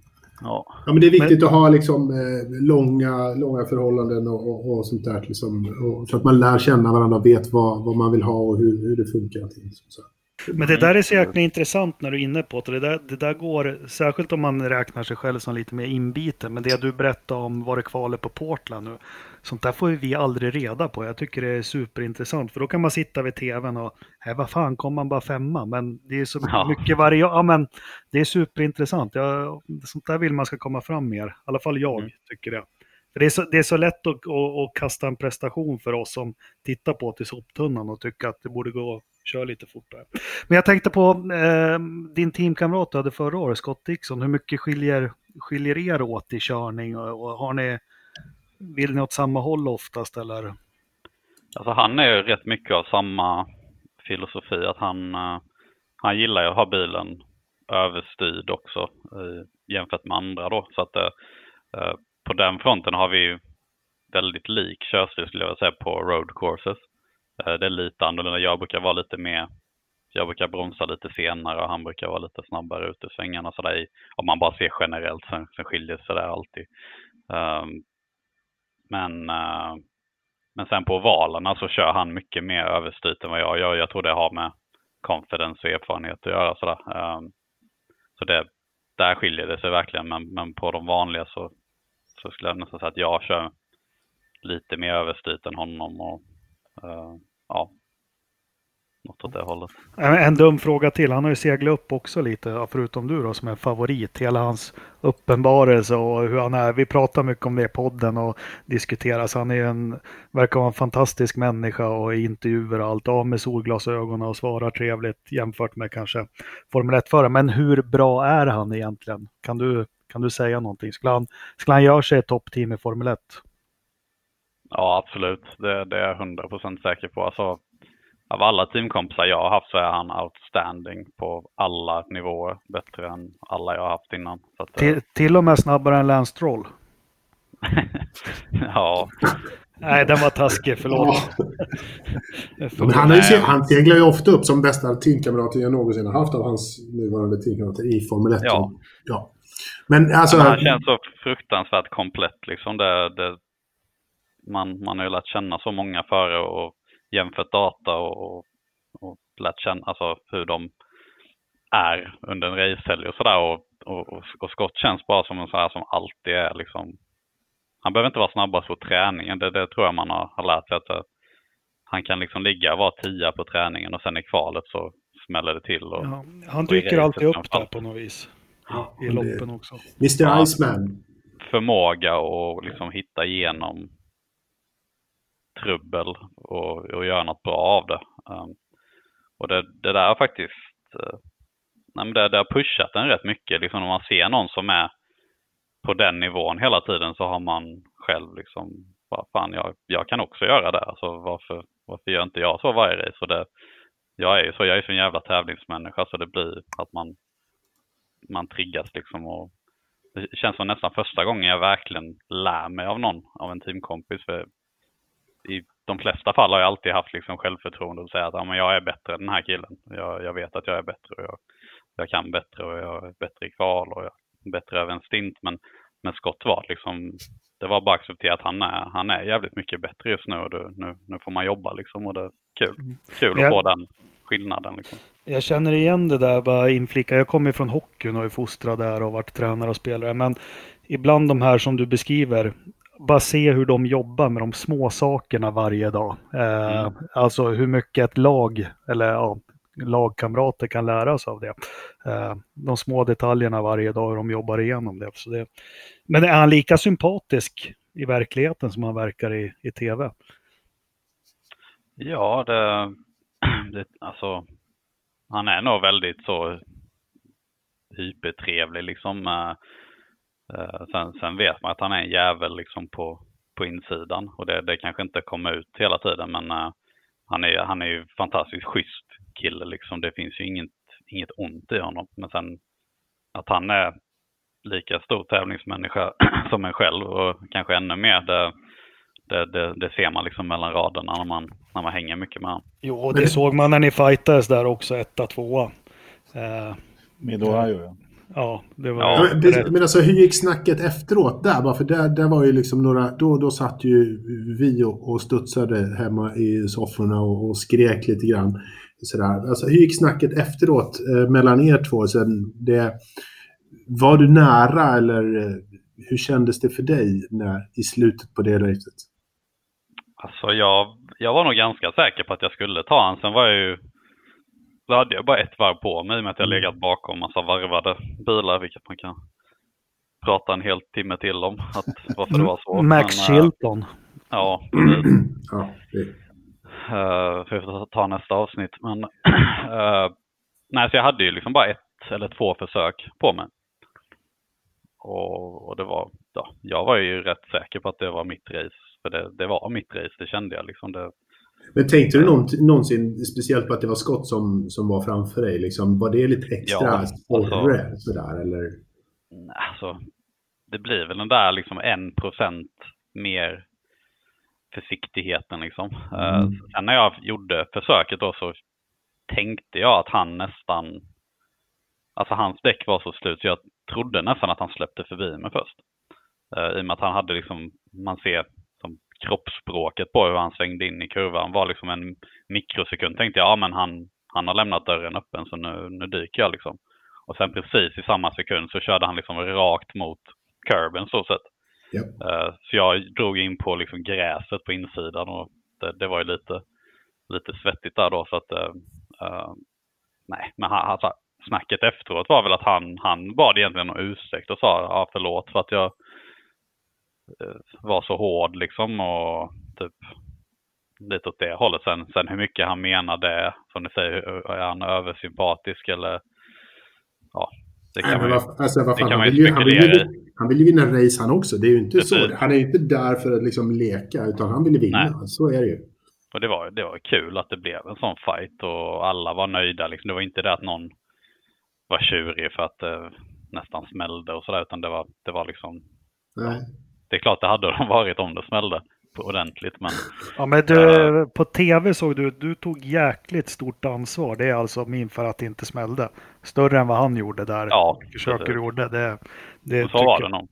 Ja. ja men det är viktigt men... att ha liksom, eh, långa, långa förhållanden och, och, och sånt där. Liksom, och, så att man lär känna varandra och vet vad, vad man vill ha och hur, hur det funkar. Så. Men det där är så jäkla intressant när du är inne på det. Det där, det där går, särskilt om man räknar sig själv som lite mer inbiten. Men det du berättade om var det kvalet på Portland nu. Sånt där får vi aldrig reda på. Jag tycker det är superintressant. För då kan man sitta vid tvn och, nej vad fan, kom man bara femma? Men det är så ja. mycket varje, ja men det är superintressant. Jag, sånt där vill man ska komma fram mer. I alla fall jag mm. tycker det. För det, är så, det är så lätt att, att, att, kasta en prestation för oss som tittar på till soptunnan och tycka att det borde gå kör lite fortare. Men jag tänkte på eh, din teamkamrat du hade förra året, Scott Dixon. Hur mycket skiljer, skiljer er åt i körning? Och, och har ni, vill ni åt samma håll oftast eller? Alltså han är ju rätt mycket av samma filosofi. Att han, eh, han gillar ju att ha bilen överstyrd också jämfört med andra då. Så att eh, eh, på den fronten har vi väldigt lik körstil skulle jag säga på road courses. Eh, det är lite annorlunda. Jag brukar vara lite mer, jag brukar bromsa lite senare och han brukar vara lite snabbare ut i svängarna. Så där, om man bara ser generellt, sen, sen skiljer sig det alltid. Um, men, eh, men sen på valarna så alltså, kör han mycket mer överstyrt än vad jag gör. Jag tror det har med confidence och erfarenhet att göra. Sådär. Ehm, så det, där skiljer det sig verkligen. Men, men på de vanliga så, så skulle jag nästan säga att jag kör lite mer överstyrt än honom. Och, eh, ja, något åt det hållet. En dum fråga till. Han har ju seglat upp också lite, förutom du då, som är favorit. Hela hans uppenbarelse och hur han är. Vi pratar mycket om det i podden och diskuterar. Så han är en, verkar vara en fantastisk människa och i intervjuer och allt. Av med solglasögonen och svarar trevligt jämfört med kanske Formel 1-förare. Men hur bra är han egentligen? Kan du, kan du säga någonting? Skulle han, skulle han göra sig ett toppteam i Formel 1? Ja, absolut. Det, det är jag hundra procent säker på. Alltså, av alla teamkompisar jag har haft så är han outstanding på alla nivåer. Bättre än alla jag har haft innan. Att, till, eh, till och med snabbare än Lance Stroll? [LAUGHS] ja. Nej, den var taskig. Förlåt. Ja. Men han, ju, han seglar ju ofta upp som bästa teamkamraten jag någonsin har haft av hans nuvarande teamkamrater i Formel 1. Ja. ja. Men alltså... Men han känns så fruktansvärt komplett. Liksom det, det, man, man har ju lärt känna så många före och jämfört data och, och lärt känna alltså, hur de är under en racehelg och sådär. Och, och, och Scott känns bara som en sån här som alltid är liksom. Han behöver inte vara snabbast på träningen. Det, det tror jag man har, har lärt sig. Att han kan liksom ligga och vara tia på träningen och sen i kvalet så smäller det till. Och, ja, han dyker alltid upp där på något vis. Ja, I loppen också. Mr Iceman. Förmåga att liksom hitta igenom trubbel och, och göra något bra av det. Um, och det, det där har faktiskt, uh, nej det, det har pushat en rätt mycket. Liksom när man ser någon som är på den nivån hela tiden så har man själv liksom, bara, fan jag, jag kan också göra det. Alltså varför, varför gör inte jag så varje race? Och det, jag är ju så, jag är så en jävla tävlingsmänniska så det blir att man, man triggas liksom och det känns som nästan första gången jag verkligen lär mig av någon, av en teamkompis. För i de flesta fall har jag alltid haft liksom självförtroende och säga att ja, men jag är bättre än den här killen. Jag, jag vet att jag är bättre och jag, jag kan bättre och jag är bättre i kval och jag är bättre över en stint. Men, men Scott var liksom, det var bara att acceptera att han är, han är jävligt mycket bättre just nu och det, nu, nu får man jobba liksom och det är kul. Mm. Kul att få den skillnaden. Liksom. Jag känner igen det där, bara inflika. Jag kommer från hockeyn och är fostrad där och varit tränare och spelare. Men ibland de här som du beskriver, bara se hur de jobbar med de små sakerna varje dag. Eh, mm. Alltså hur mycket ett lag, eller ja, lagkamrater kan lära sig av det. Eh, de små detaljerna varje dag, hur de jobbar igenom det. Så det. Men är han lika sympatisk i verkligheten som han verkar i, i tv? Ja, det, [CLEARS THROAT] det, alltså, han är nog väldigt så hypertrevlig liksom. Uh, sen, sen, vet man att han är en jävel liksom på, på insidan och det, det kanske inte kommer ut hela tiden men uh, han, är, han är ju fantastiskt schysst kille liksom. Det finns ju inget, inget ont i honom. Men sen att han är lika stor tävlingsmänniska [CLEARS THROAT] som en själv och kanske ännu mer. Det, det, det, det, ser man liksom mellan raderna när man, när man hänger mycket med honom. Jo, och det såg man när ni fightades där också, etta, tvåa. Eh, med Ohio, ja. Ja, det var... Ja, det, men alltså hur gick snacket efteråt där? Bara för där, där var ju liksom några... Då, då satt ju vi och, och studsade hemma i sofforna och, och skrek lite grann. Sådär. Alltså, hur gick snacket efteråt eh, mellan er två? Sen det, var du nära eller eh, hur kändes det för dig när, i slutet på det racet? Alltså jag, jag var nog ganska säker på att jag skulle ta han. Sen var jag ju... Då hade jag bara ett varv på mig med att jag legat bakom massa varvade bilar, vilket man kan prata en hel timme till om. Att, varför det var så. [LAUGHS] Max Men, Chilton. Ja, [CLEARS THROAT] ja det. Uh, för att ta nästa avsnitt. Men uh, [CLEARS THROAT] nej, så jag hade ju liksom bara ett eller två försök på mig. Och, och, det var, ja, jag var ju rätt säker på att det var mitt race. För det, det var mitt race, det kände jag liksom. Det, men tänkte du någonsin speciellt på att det var skott som, som var framför dig? Liksom, var det lite extra ja, sporre alltså, sådär eller? Alltså, det blir väl den där liksom en procent mer försiktigheten liksom. Eh, mm. Sen när jag gjorde försöket då så tänkte jag att han nästan, alltså hans däck var så slut så jag trodde nästan att han släppte förbi mig först. Uh, I och med att han hade liksom, man ser kroppsspråket på hur han svängde in i kurvan var liksom en mikrosekund. Tänkte jag, ja men han, han har lämnat dörren öppen så nu, nu dyker jag liksom. Och sen precis i samma sekund så körde han liksom rakt mot kurben så sett. Yep. Uh, så jag drog in på liksom gräset på insidan och det, det var ju lite, lite svettigt där då så att uh, nej, men han, alltså, snacket efteråt var väl att han, han bad egentligen om ursäkt och sa ja, förlåt för att jag var så hård liksom och typ lite åt det hållet. Sen, sen hur mycket han menar det, som ni säger, är han översympatisk eller ja, det kan, Nej, man, ju, alltså, det kan man ju han vill ju vinna race han också. Det är ju inte så. Han är ju inte där för att liksom leka, utan han vill ju vinna. Nej. Så är det ju. Och det var, det var kul att det blev en sån fight och alla var nöjda. Liksom. Det var inte det att någon var tjurig för att det nästan smällde och sådär, utan det var, det var liksom... Nej. Det är klart det hade [LAUGHS] de varit om det smällde ordentligt. Men, ja, men du, uh, på tv såg du du tog jäkligt stort ansvar. Det är alltså min för att det inte smällde. Större än vad han gjorde där. Ja, försöker gjorde. Det, det så var det nog.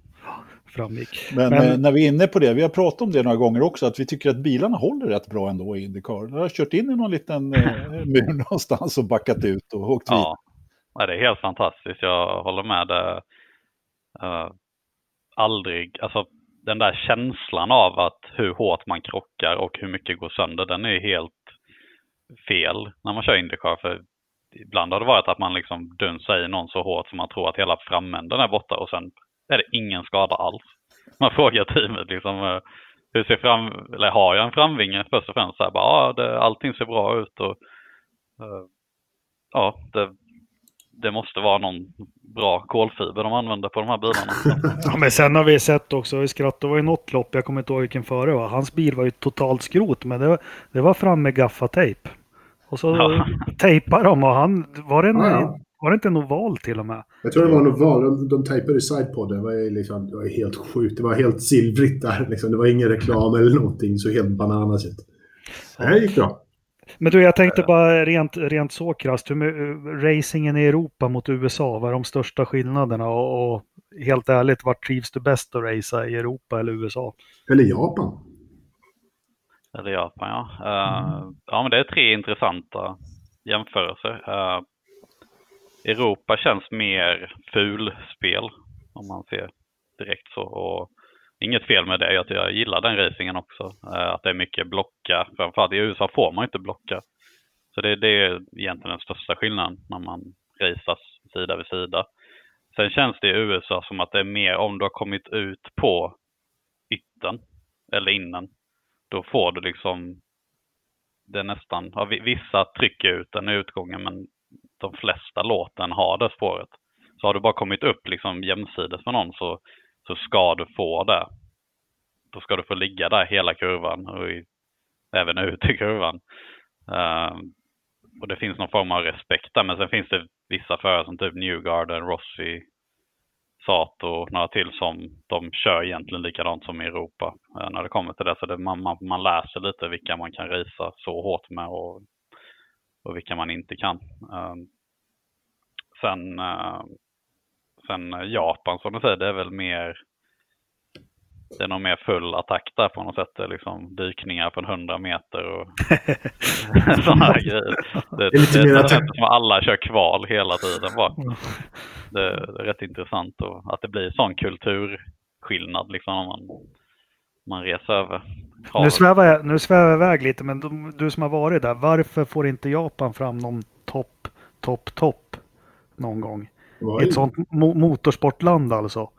Framgick. Men, men, eh, när vi är inne på det, vi har pratat om det några gånger också, att vi tycker att bilarna håller rätt bra ändå i Indycar. Jag har kört in i någon liten eh, [LAUGHS] mur någonstans och backat ut och åkt ja. ja, det är helt fantastiskt. Jag håller med. Det, uh, aldrig, alltså den där känslan av att hur hårt man krockar och hur mycket går sönder, den är helt fel när man kör Indycar. För ibland har det varit att man liksom dunsar i någon så hårt som man tror att hela framänden är borta och sen är det ingen skada alls. Man frågar teamet liksom, eh, hur ser fram, eller har jag en framvinge först och främst? Så här, bara, ja, det, allting ser bra ut och uh, ja, det, det måste vara någon bra kolfiber de använder på de här bilarna. [LAUGHS] ja, men sen har vi sett också, vi skrattade, det var ju något lopp, jag kommer inte ihåg vilken före var. Hans bil var ju totalt skrot, men det var, det var fram med gaffatejp. Och så ja. [LAUGHS] tejpade de och han, var det, en, ja, ja. var det inte en oval till och med? Jag tror det var en oval, de, de tejpade i sidepodden, det var, liksom, det var helt sjukt. Det var helt silvrigt där, liksom. det var ingen reklam eller någonting, så helt bananasigt. Det gick bra. Men du, jag tänkte bara rent, rent så krasst, racingen i Europa mot USA, vad är de största skillnaderna? Och, och helt ärligt, vart trivs du bäst att racea i Europa eller USA? Eller Japan? Eller Japan, ja. Uh, ja, men det är tre intressanta jämförelser. Uh, Europa känns mer fulspel, om man ser direkt så. Och inget fel med det, jag, jag gillar den racingen också. Eh, att det är mycket blocka, framförallt i USA får man inte blocka. Så det, det är egentligen den största skillnaden när man raceas sida vid sida. Sen känns det i USA som att det är mer om du har kommit ut på ytten eller innan. Då får du liksom, det är nästan, ja, vissa trycker ut den i utgången men de flesta låten har det spåret. Så har du bara kommit upp liksom jämsides med någon så, så ska du få det. Då ska du få ligga där hela kurvan och i, även ut i kurvan. Uh, och det finns någon form av respekt där. Men sen finns det vissa förare som typ Newgarden, Rossi, Sato och några till som de kör egentligen likadant som i Europa uh, när det kommer till det. Så det, man, man, man lär sig lite vilka man kan risa så hårt med och, och vilka man inte kan. Uh, sen ehm, Sen eh, Japan som du säger, det är väl mer det är nog mer full attack där på något sätt. Det är liksom dykningar från 100 meter och [LAUGHS] sådana här grejer. Det, det är lite det, mer attack. som alla kör kval hela tiden bara. Det, det är rätt intressant och att det blir sån kulturskillnad liksom om man, man reser över. Nu svävar, jag, nu svävar jag iväg lite, men du, du som har varit där, varför får inte Japan fram någon topp, topp, topp någon gång? Ett sånt mo motorsportland alltså?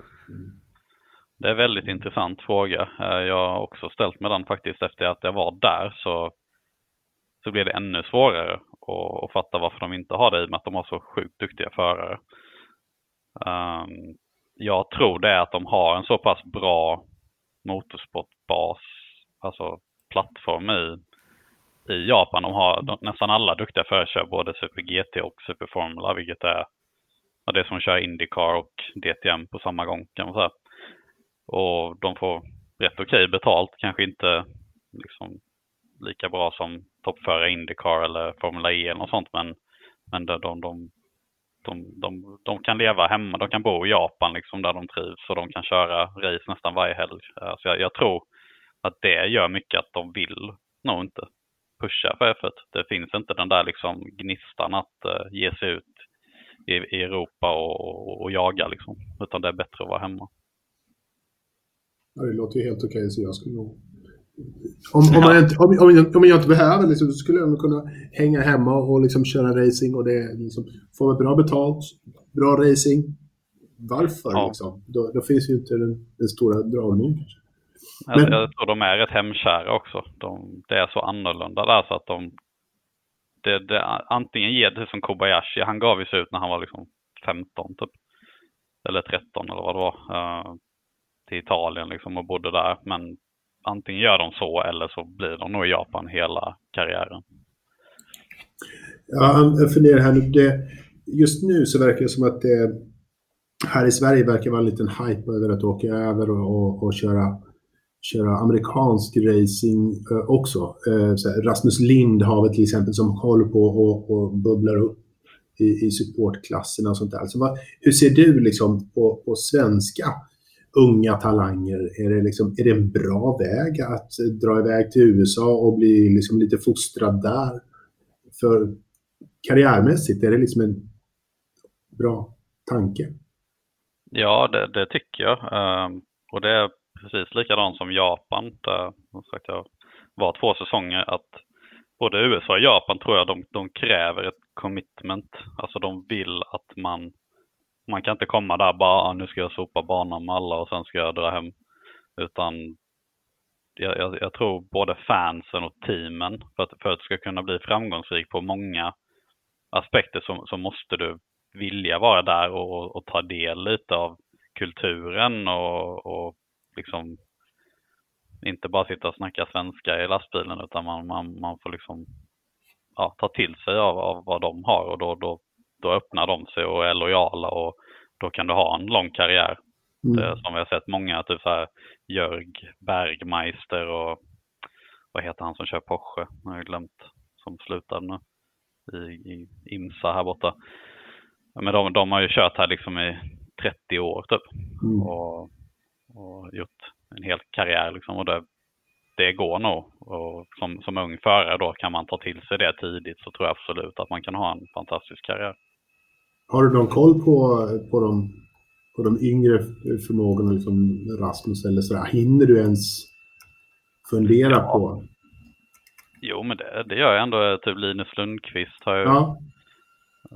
Det är en väldigt intressant fråga. Eh, jag har också ställt mig den faktiskt efter att jag var där så, så blir det ännu svårare att, att fatta varför de inte har det i och med att de har så sjukt duktiga förare. Um, jag tror det är att de har en så pass bra motorsportbas, alltså plattform i, i Japan. De har de, nästan alla duktiga förare kör både Super GT och Super Formula, vilket är ja, det är som att köra Indycar och DTM på samma gång kan man säga. Och de får rätt okej okay betalt, kanske inte liksom lika bra som toppförare Indycar eller Formula E eller något sånt, men, men de, de, de, de, de, de kan leva hemma, de kan bo i Japan liksom där de trivs och de kan köra race nästan varje helg. Så jag, jag tror att det gör mycket att de vill nog inte pusha för F1. Det finns inte den där liksom gnistan att uh, ge sig ut i, i Europa och, och, jaga liksom. Utan det är bättre att vara hemma. Ja, det låter ju helt okej så jag skulle nog... Om, om, man inte, om, om, jag, om jag inte behöver liksom, så skulle jag kunna hänga hemma och liksom köra racing och det liksom, får bra betalt, bra racing. Varför ja. liksom? Då, då, finns ju inte den, den stora dragningen kanske. Men, jag, tror de är rätt hemkära också. De, det är så annorlunda där så att de, det, det, antingen ger det som Kobayashi, han gav ju sig ut när han var liksom 15 typ. Eller 13 eller vad det var. Uh, till Italien liksom och bodde där. Men antingen gör de så eller så blir de nog i Japan hela karriären. Ja, jag funderar här nu. Det, just nu så verkar det som att det här i Sverige verkar vara en liten hype över att åka över och, och, och köra köra amerikansk racing eh, också. Eh, Rasmus Lind har vi till exempel som håller på och, och bubblar upp i, i supportklasserna och sånt där. Så vad, hur ser du liksom på, på svenska unga talanger? Är det, liksom, är det en bra väg att dra iväg till USA och bli liksom lite fostrad där? För karriärmässigt, är det liksom en bra tanke? Ja, det, det tycker jag. Um, och det precis likadant som Japan. Där som sagt, jag var två säsonger att både USA och Japan tror jag de, de kräver ett commitment. Alltså de vill att man, man kan inte komma där bara, ah, nu ska jag sopa banan med alla och sen ska jag dra hem. Utan jag, jag, jag tror både fansen och teamen, för att, för att du ska kunna bli framgångsrik på många aspekter så, så måste du vilja vara där och, och ta del lite av kulturen och, och liksom inte bara sitta och snacka svenska i lastbilen utan man, man, man får liksom ja, ta till sig av, av vad de har och då, då, då öppnar de sig och är lojala och då kan du ha en lång karriär. Mm. Det, som vi har sett många, typ så här Jörg Bergmeister och vad heter han som kör Porsche? Jag har glömt, som slutade nu i, i Imsa här borta. Men de, de har ju kört här liksom i 30 år typ. Mm. Och och gjort en hel karriär liksom. Och det, det går nog. Och som, som ung förare då kan man ta till sig det tidigt så tror jag absolut att man kan ha en fantastisk karriär. Har du någon koll på, på de och de yngre förmågorna, liksom Rasmus eller sådär, hinner du ens fundera ja. på? Jo, men det, det gör jag ändå. Typ Linus Lundqvist har ju ja.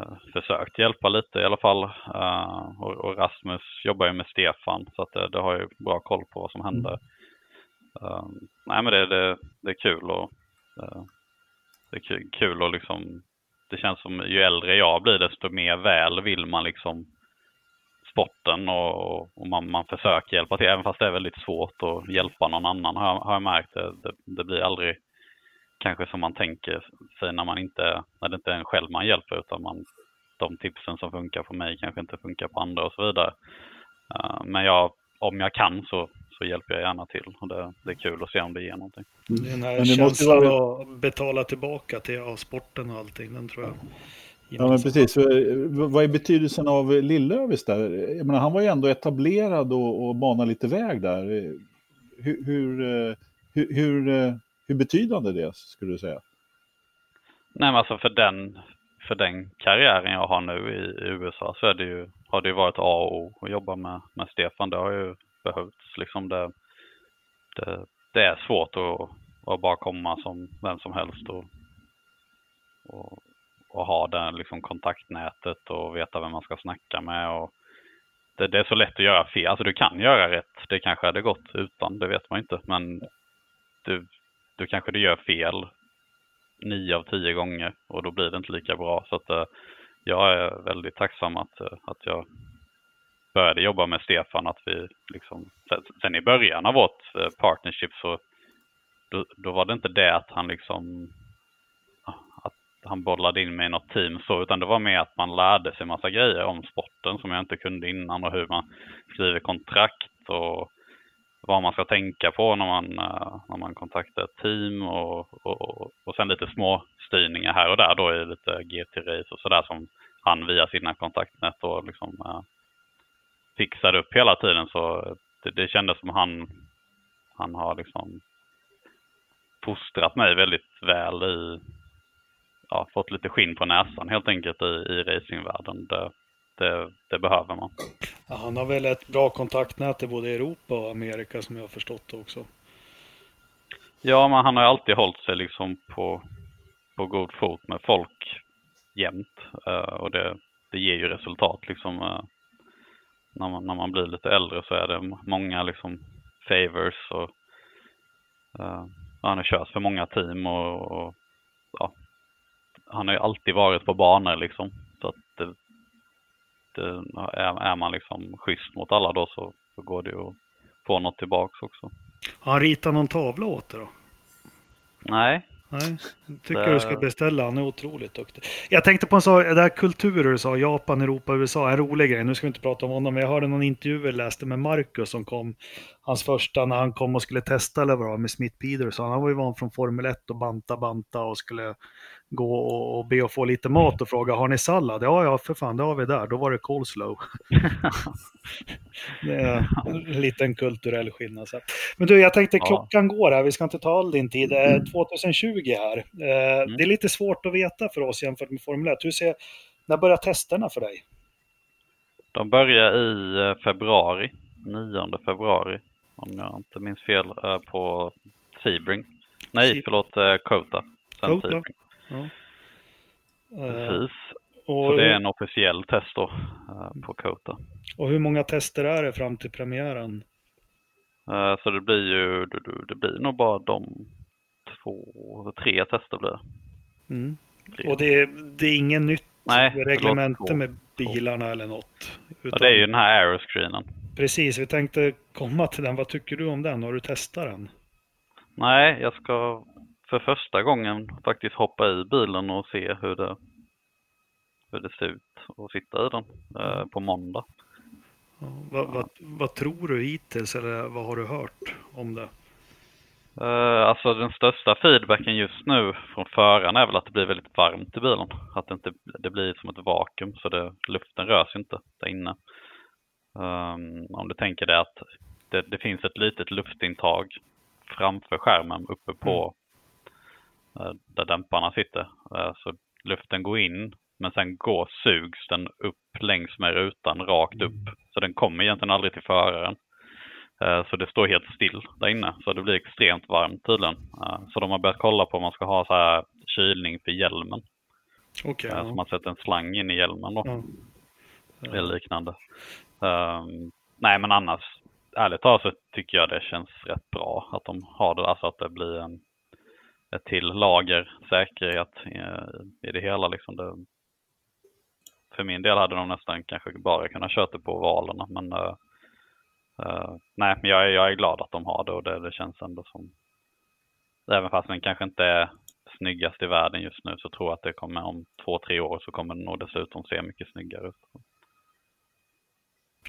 Uh, försökt hjälpa lite i alla fall. Uh, och, och, Rasmus jobbar ju med Stefan, så att det, det har ju bra koll på vad som händer. Uh, nej, men det, det, det är kul och det är kul och liksom det känns som ju äldre jag blir desto mer väl vill man liksom sporten och, och man, man försöker hjälpa till, även fast det är väldigt svårt att hjälpa någon annan har jag, har jag märkt. Det, det, det, blir aldrig kanske som man tänker sig när man inte, när det inte är en själv man hjälper utan man, de tipsen som funkar för mig kanske inte funkar på andra och så vidare. Uh, men jag, om jag kan så, så hjälper jag gärna till och det, det är kul att se om det ger någonting. Mm. Den här känslan vara... att betala tillbaka till ja, sporten och allting, den tror jag Ja, men precis. Vad är betydelsen av Lillövis där? Jag menar, han var ju ändå etablerad och, och banade lite väg där. Hur, hur, hur, hur, hur betydande det skulle du säga? Nej, men alltså för den, för den karriären jag har nu i, i USA så är det ju, har det ju varit A och O att jobba med, med Stefan. Det har ju behövts. Liksom det, det, det är svårt att, att bara komma som vem som helst och, och och ha det liksom kontaktnätet och veta vem man ska snacka med. Och det, det, är så lätt att göra fel. Alltså du kan göra rätt. Det kanske hade gått utan, det vet man inte. Men du, då kanske du gör fel nio av tio gånger och då blir det inte lika bra. Så att, eh, jag är väldigt tacksam att, eh, att jag började jobba med Stefan. Att vi liksom, sen i början av vårt eh, partnership så då, då, var det inte det att han liksom ah, han bollade in mig i något team så, utan det var mer att man lärde sig massa grejer om sporten som jag inte kunde innan och hur man skriver kontrakt och vad man ska tänka på när man, eh, när man kontaktar ett team och, och, och sen lite små styrningar här och där då i lite GT-race och sådär som han via sina kontaktnät då liksom eh, äh, fixade upp hela tiden så det, det kändes som han, han har liksom fostrat mig väldigt väl i ja, fått lite skinn på näsan helt enkelt i, i racingvärlden. Det, det, det, behöver man. Ja, han har väl ett bra kontaktnät i både Europa och Amerika som jag har förstått det också. Ja, men han har alltid hållit sig liksom på, på god fot med folk jämt. Uh, och det, det ger ju resultat liksom. Uh, när, man, när man blir lite äldre så är det många liksom favors och uh, han har kört för många team och, och ja, han har ju alltid varit på banor liksom. Så att det, det, är, är man liksom schysst mot alla då så, så går det ju att få något tillbaks också. Har han ritat någon tavla åt dig då? Nej. Nej, tycker det... du ska beställa. Han är otroligt duktig. Jag tänkte på en sak, det här kulturer du sa, Japan, Europa, USA, en rolig grej. Nu ska vi inte prata om honom, men jag hörde någon intervju jag läste med Marcus som kom, hans första när han kom och skulle testa eller vad med Smith Peterson. Han var ju van från Formel 1 och banta, banta och skulle gå och be att få lite mat och fråga har ni sallad? Ja, ja, för fan, det har vi där. Då var det coleslaw. [LAUGHS] det är en liten kulturell skillnad. Så. Men du, jag tänkte klockan går här. Vi ska inte ta all din tid. Det är 2020 här. Eh, mm. Det är lite svårt att veta för oss jämfört med Formel 1. Hur ser, när börjar testerna för dig? De börjar i eh, februari, 9 februari, om jag inte minns fel, eh, på Sebring. Nej, förlåt, Kota. Kota. Ja. Precis. Och, så det är en officiell test då uh, på Kota. Och hur många tester är det fram till premiären? Uh, så det blir ju, det, det blir nog bara de två, tre tester blir det. Mm. Och det är, det är ingen nytt Nej, reglemente med bilarna eller något? Utan... Ja, det är ju den här aeroscreenen. Precis, vi tänkte komma till den. Vad tycker du om den? Har du testat den? Nej, jag ska för första gången faktiskt hoppa i bilen och se hur det, hur det ser ut att sitta i den eh, på måndag. Ja, vad, vad, vad, tror du hittills eller vad har du hört om det? Eh, alltså den största feedbacken just nu från föraren är väl att det blir väldigt varmt i bilen. Att det, inte, det blir som ett vakuum så det, luften rör sig inte där inne. Um, om du tänker dig att det, det, finns ett litet luftintag framför skärmen uppe på mm. Där dämparna sitter. Eh, så luften går in men sen går, sugs den upp längs med rutan rakt upp Så den kommer egentligen aldrig till föraren. Eh, så det står helt still där inne. Så det blir extremt varmt tydligen. Eh, så de har börjat kolla på om man ska ha så här kylning för hjälmen. Okay, ja. Så man sätter en slang in i hjälmen då. Ja. Eller liknande. Um, nej men annars, ärligt talat så tycker jag det känns rätt bra att de har det. Alltså att det blir en, till lager säkerhet i, det hela. Liksom det, för min del hade de nästan kanske bara kunnat köra det på ovalerna. Men uh, uh, nej, men jag, jag är glad att de har det och det, det känns ändå som, även fast den kanske inte är snyggast i världen just nu så tror jag att det kommer om två, tre år så kommer den nog dessutom se mycket snyggare ut.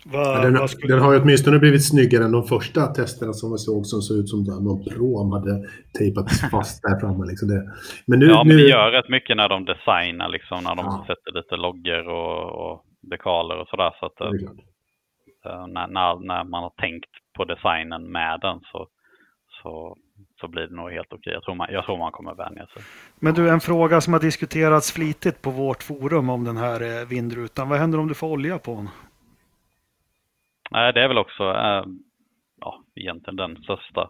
Va, den, skulle... den, har ju åtminstone blivit snyggare än de första testerna som vi såg som såg ut som någon prom hade tejpat fast där framme. Liksom det. Men nu, ja, men nu... det gör rätt mycket när de designar, liksom, när de ja. sätter lite loggor och, och dekaler och sådär. Så att, äh, när, när, när, man har tänkt på designen med den så, så, så blir det nog helt okej. Jag tror man, jag tror man kommer vänja sig. Men du, en fråga som har diskuterats flitigt på vårt forum om den här eh, vindrutan. Vad händer om du får olja på den? Nej, det är väl också eh, ja, egentligen den största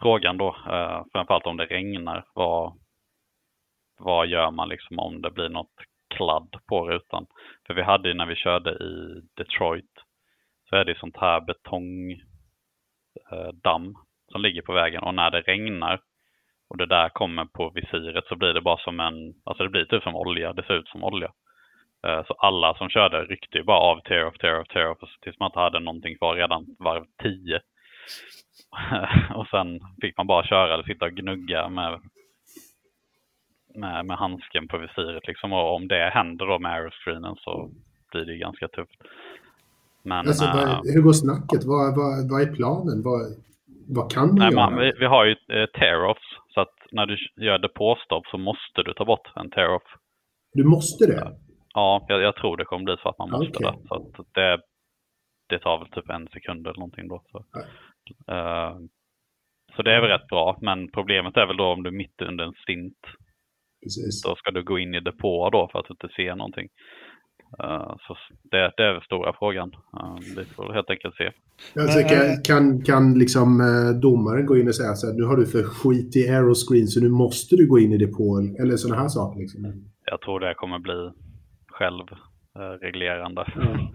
frågan då. eh, framförallt om det regnar. Vad, vad gör man liksom om det blir något kladd på rutan? För vi hade ju när vi körde i Detroit så är det sånt här betongdamm eh, som ligger på vägen och när det regnar och det där kommer på visiret så blir det bara som en, alltså det blir typ som olja, det ser ut som olja. Eh, så alla som körde ryckte ju bara av tear off, tear off, tear off tills man inte hade någonting kvar redan varv 10. [LAUGHS] och sen fick man bara köra eller sitta och gnugga med, med, med handsken på visiret liksom. Och om det händer då med aeroscreenen så blir det ganska tufft. Men, alltså, vad, äh, hur går snacket? Vad, vad, vad är planen? Vad, vad kan du nej, göra? Man, vi, vi, har ju eh, tear-offs. Så att när du gör depåstopp så måste du ta bort en tear-off. Du måste det? Ja, jag, jag, tror det kommer bli så att man måste okay. det. Så att det, det tar väl typ en sekund eller någonting då. Så. Uh, så det är väl rätt bra, men problemet är väl då om du är mitt under en stint. Precis. Då ska du gå in i depå då för att du inte ser någonting. Uh, så det, det är väl stora frågan. Uh, det får helt enkelt se. Alltså, kan, kan, kan liksom domaren gå in och säga så här, nu har du för skit i aeroscreen så nu måste du gå in i depån eller sådana här saker? Liksom. Jag tror det kommer bli självreglerande. Mm. [LAUGHS]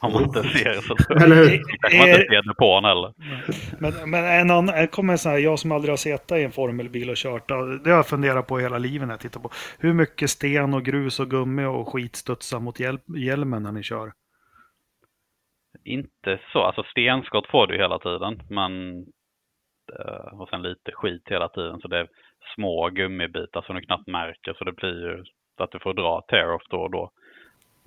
Om man inte ser så [LAUGHS] eller hur? kanske man inte ser på den heller. Men, men en annan, kommer en sån här, jag som aldrig har suttit i en formelbil och kört, det har jag funderat på hela livet när jag tittar på. Hur mycket sten och grus och gummi och skit studsar mot hjäl hjälmen när ni kör? Inte så, alltså stenskott får du hela tiden, men eh, och sen lite skit hela tiden. Så det är små gummibitar som du knappt märker så det blir ju att du får dra tear-off då och då.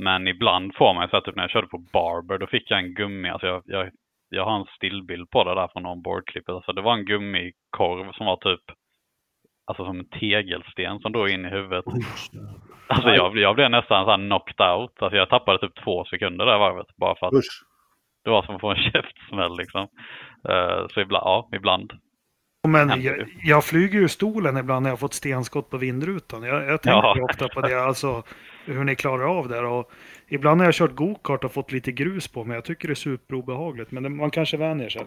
Men ibland får man ju så att typ när jag körde på Barber, då fick jag en gummi, alltså jag, jag, jag har en stillbild på det där från onboardklippet. Alltså det var en gummikorv som var typ, alltså som en tegelsten som drog in i huvudet. Alltså jag, jag blev nästan så här knocked out. Alltså jag tappade typ två sekunder där varvet bara för att Usch. det var som att få en [LAUGHS] käftsmäll liksom. Uh, så ibland, ja, ibland. Men jag, jag, flyger ju stolen ibland när jag fått stenskott på vindrutan. Jag, jag tänker ja. ofta på det, alltså hur ni klarar av det. Och ibland har jag kört gokart och fått lite grus på mig. Jag tycker det är superobehagligt, men det, man kanske vänjer sig.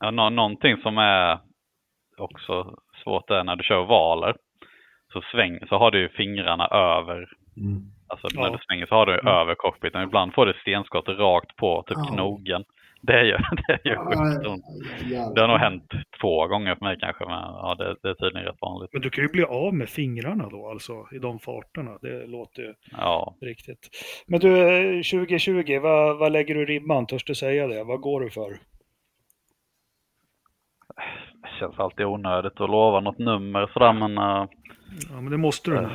Ja, nå någonting som är också svårt är när du kör valer. Så, sväng, så har du fingrarna över. Mm. Alltså när ja. du svänger så har du mm. över cockpiten. Ibland får du stenskott rakt på typ ja. knogen. Det gör, [LAUGHS] det gör sjukt ont. Det har nog hänt två gånger för mig kanske, men ja, det, det är tydligen rätt vanligt. Men du kan ju bli av med fingrarna då, alltså i de farterna. Det låter ju ja. riktigt. Men du, 2020, vad, vad lägger du ribban? Törs du säga det? Vad går du för? Det känns alltid onödigt att lova något nummer sådär, men... Uh, ja, men det måste du uh,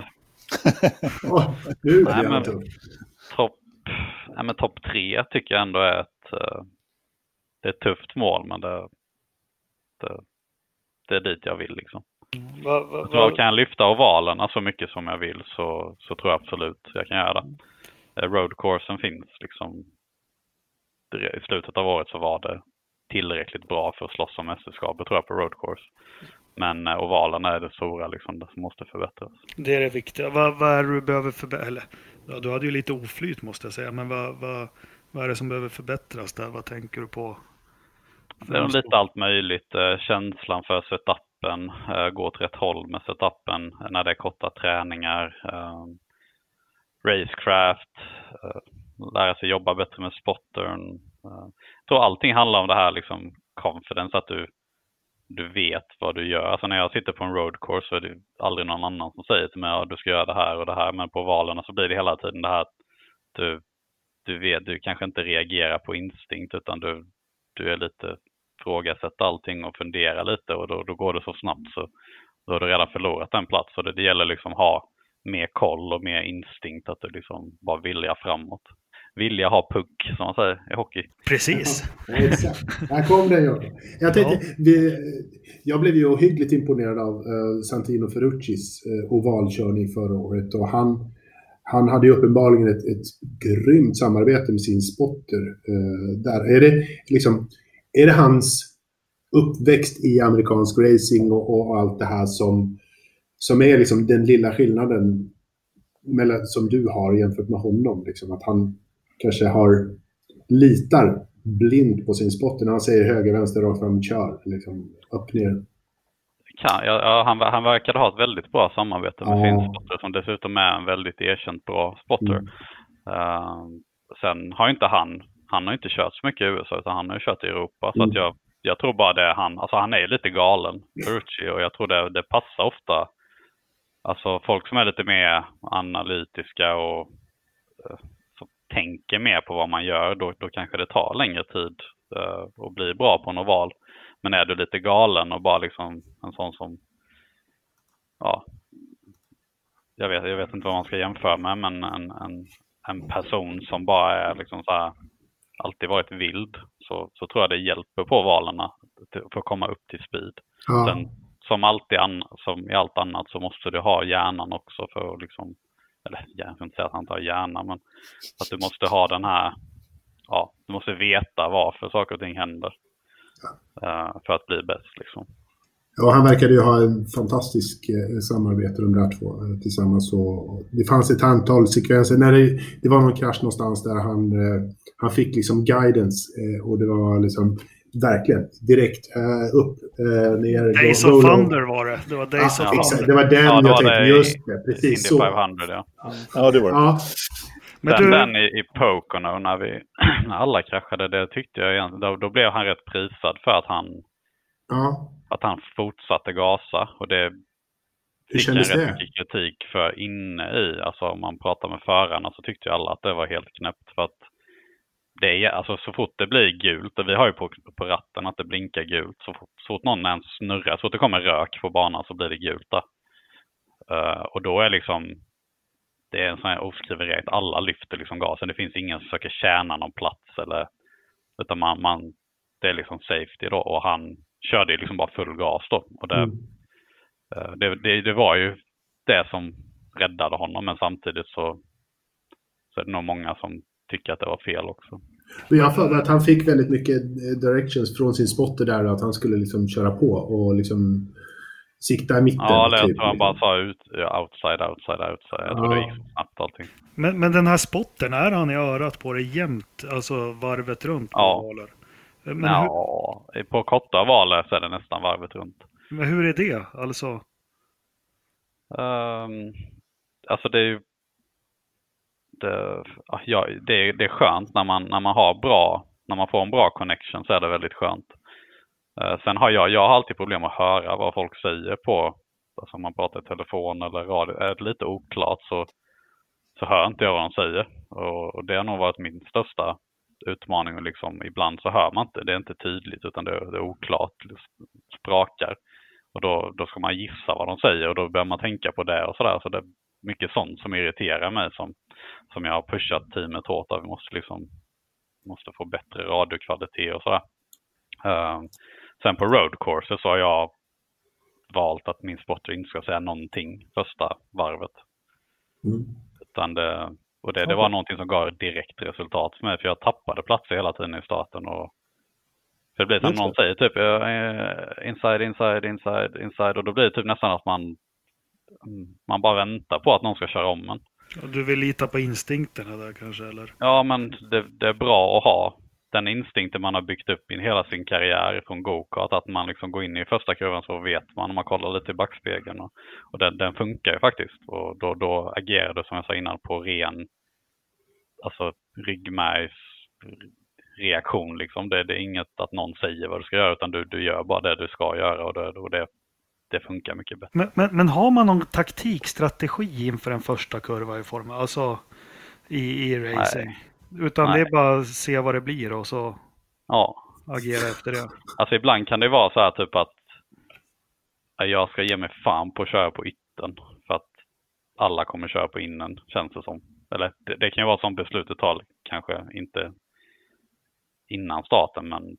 oh, [LAUGHS] nej, men, topp top tre tycker jag ändå är ett uh, det är ett tufft mål, men det, det, det är dit jag vill liksom. Va, va, va? kan jag lyfta ovalerna så mycket som jag vill så, så tror jag absolut jag kan göra det. Eh, roadcoursen finns liksom. I slutet av året så var det tillräckligt bra för att slåss om mästerskapet tror jag på roadcourse. Men eh, ovalerna är det stora liksom, det som måste förbättras. Det är det viktiga. Vad, vad är det du behöver förbättra? Ja, du hade ju lite oflyt måste jag säga, men vad, vad, Vad är det som behöver förbättras där? Vad tänker du på? Det är lite allt möjligt. Eh, känslan för setupen, eh, gå åt rätt håll med setupen när det är korta träningar. Ehm, racecraft, eh, lära sig jobba bättre med spottern. Jag tror allting handlar om det här liksom confidence, att du, du vet vad du gör. Alltså när jag sitter på en road course så är det aldrig någon annan som säger till mig att du ska göra det här och det här. Men på valen så blir det hela tiden det här att du, du vet, du kanske inte reagerar på instinkt utan du, du är lite ifrågasätta allting och fundera lite och då, då går det så snabbt så då har du redan förlorat en plats. Så det, det gäller liksom ha mer koll och mer instinkt att du liksom bara vilja framåt. Vilja ha puck som man säger i hockey. Precis. Ja, exakt. Där kom den Jakob. Jag, tänkte, ja. vi, jag blev ju ohyggligt imponerad av uh, Santino Ferruccis uh, ovalkörning förra året och han han hade ju uppenbarligen ett, ett grymt samarbete med sin spotter. eh, där. Är det liksom, är det hans uppväxt i amerikansk racing och, och, allt det här som, som är liksom den lilla skillnaden mellan, som du har jämfört med honom? Liksom, att han kanske har litar blind på sin spotter när han säger höger, vänster, rakt fram, kör. Liksom, upp, ner. Kan, ja, han, han verkade ha ett väldigt bra samarbete med sin spotter som dessutom är en väldigt erkänt bra spotter. Mm. Uh, sen har inte han han har inte kört så mycket i USA utan han har kört i Europa. Så att mm. jag, jag tror bara det är han, alltså han är lite galen, Ferrucci, och jag tror det, det passar ofta. Alltså folk som är lite mer analytiska och uh, tänker mer på vad man gör, då, då kanske det tar längre tid uh, att bli bra på en oval. Men är du lite galen och bara liksom en sån som, ja, jag vet, jag vet inte vad man ska jämföra med, men en, en, en person som bara är liksom så här, alltid varit vild så, så tror jag det hjälper på valarna för att komma upp till speed. Ja. Sen, som, alltid som i allt annat så måste du ha hjärnan också för att liksom, eller jag ska inte säga att han inte har hjärna, men att du måste ha den här, ja, du måste veta varför saker och ting händer. Ja. För att bli bäst liksom. Ja, han verkade ju ha en fantastisk eh, samarbete de där två eh, tillsammans. Och det fanns ett antal sekvenser. När det, det var någon krasch någonstans där han, eh, han fick liksom guidance och det var liksom verkligen direkt upp, ner. Days of Thunder var det. Det var Days ah, of Thunder. Det var den ja, jag tänkte, just det. Precis så. 500, ja. ja, det var det. Ja. Men den, du... den i, i Pocono när, vi, [CLEARS THROAT] alla kraschade, det tyckte jag egentligen, då, då blev han rätt prisad för att han Ja. Att han fortsatte gasa. Och det fick en rätt mycket kritik för inne i, alltså om man pratar med förarna så tyckte ju alla att det var helt knäppt. För att det är, alltså så fort det blir gult, och vi har ju på, på ratten att det blinkar gult, så fort, så fort någon ens snurrar, så fort det kommer rök på banan så blir det gult där. Uh, och då är liksom, det är en sån här oskriven regel, alla lyfter liksom gasen, det finns ingen som försöker tjäna någon plats eller, utan man, man det är liksom safety då och han körde ju liksom bara full gas då. Och det, mm. Eh, det, det, det, var ju det som räddade honom, men samtidigt så, så är det nog många som tycker att det var fel också. Men jag har att han fick väldigt mycket eh, directions från sin spotter där att han skulle liksom köra på och liksom sikta i mitten. Ja, eller jag typ. tror han bara sa ut, outside, outside, outside. Jag tror ja. det gick så snabbt allting. Men, men den här spotten, är han i örat på det jämt, alltså varvet runt? På ja. Valer? Men ja, hur... på korta val så är det nästan varvet runt. Men hur är det? Alltså? Um, alltså det är ju det, ja, det, är, det är skönt när man, när man har bra, när man får en bra connection så är det väldigt skönt. Eh, sen har jag, jag har alltid problem att höra vad folk säger på, alltså om man pratar i telefon eller radio, är det lite oklart så, så hör inte jag vad de säger. Och, och det har nog varit min största utmaning och liksom ibland så hör man inte, det är inte tydligt utan det, det är oklart, det sprakar. Och då, då ska man gissa vad de säger och då börjar man tänka på det och sådär. Så det är mycket sånt som irriterar mig som, som jag har pushat teamet hårt av. Vi måste liksom måste få bättre radiokvalitet och sådär. Ehm, Sen på road courses så har jag valt att min spotter inte ska säga någonting första varvet. Mm. Utan det, och det, det var någonting som gav direkt resultat för mig, för jag tappade platser hela tiden i starten. Och för det blir som någon säger typ inside, inside, inside, inside och då blir det typ nästan att man, man bara väntar på att någon ska köra om en. Du vill lita på instinkterna där kanske, eller? Ja, men det, det är bra att ha den instinkten man har byggt upp i hela sin karriär från gokart, att man liksom går in i första kurvan så vet man om man kollar lite i backspegeln. Och, och den, den, funkar ju faktiskt. Och då, då agerar du som jag sa innan på ren alltså ryggmärgs reaktion. Liksom. Det, det, är inget att någon säger vad du ska göra utan du, du gör bara det du ska göra och det, och det, det funkar mycket bättre. Men, men, men, har man någon taktikstrategi inför en första kurva i form, alltså i, i racing? Nej. Utan Nej. det är bara att se vad det blir och så ja. agera efter det. Alltså ibland kan det vara så här typ att jag ska ge mig fan på att köra på ytten för att alla kommer köra på innen känns det som. Eller det, det kan ju vara som beslutet tar, kanske inte innan starten men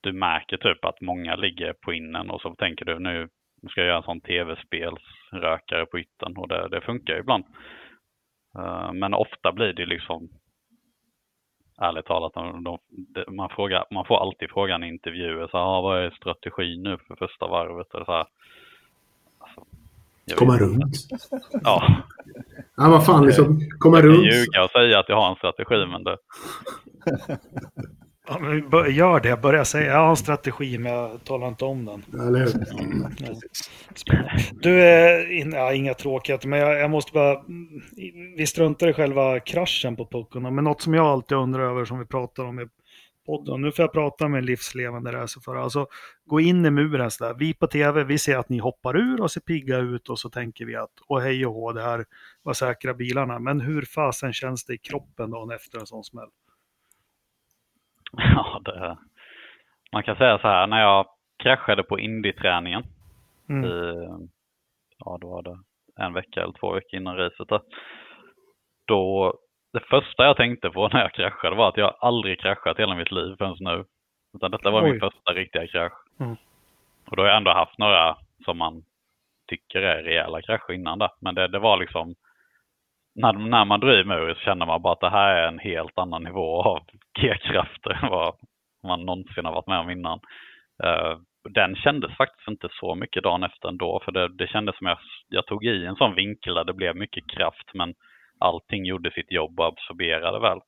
du märker typ att många ligger på innen och så tänker du nu ska jag göra en sån tv-spelsrökare på ytten och det, det funkar ju ibland. Uh, men ofta blir det liksom ärligt talat, de, de, man, frågar, man får alltid frågan i intervjuer, så här, vad är strategin nu för första varvet? Och så här, alltså, komma runt? Ja. ja, vad fan, liksom, komma jag runt. Jag kan ljuga och säga att jag har en strategi, men det... Ja, men gör det, börja säga. Jag har en strategi men jag talar inte om den. Eller Du, är ja, inga tråkigheter, men jag, jag, måste bara... Vi struntar i själva kraschen på puckorna, men något som jag alltid undrar över som vi pratar om i podden. Nu får jag prata med en livslevande racerförare. Alltså, gå in i muren sådär. Vi på tv, vi ser att ni hoppar ur och ser pigga ut och så tänker vi att, och hej och hå, det här var säkra bilarna. Men hur fasen känns det i kroppen dagen efter en sån smäll? [LAUGHS] Ja, det, man kan säga så här, när jag kraschade på Indy-träningen, mm. i, ja då var det en vecka eller två veckor innan racet där, då, det första jag tänkte på när jag kraschade var att jag aldrig kraschat hela mitt liv förrän nu. Utan detta var Oj. min första riktiga krasch. Mm. Och då har jag ändå haft några som man tycker är rejäla krascher innan där. Men det, det var liksom, när, när man driver med så känner man bara att det här är en helt annan nivå av G-krafter än vad man någonsin har varit med om innan. Uh, den kändes faktiskt inte så mycket dagen efter ändå, för det, det kändes som jag, jag tog i en sån vinkel där det blev mycket kraft, men allting gjorde sitt jobb och absorberade väl.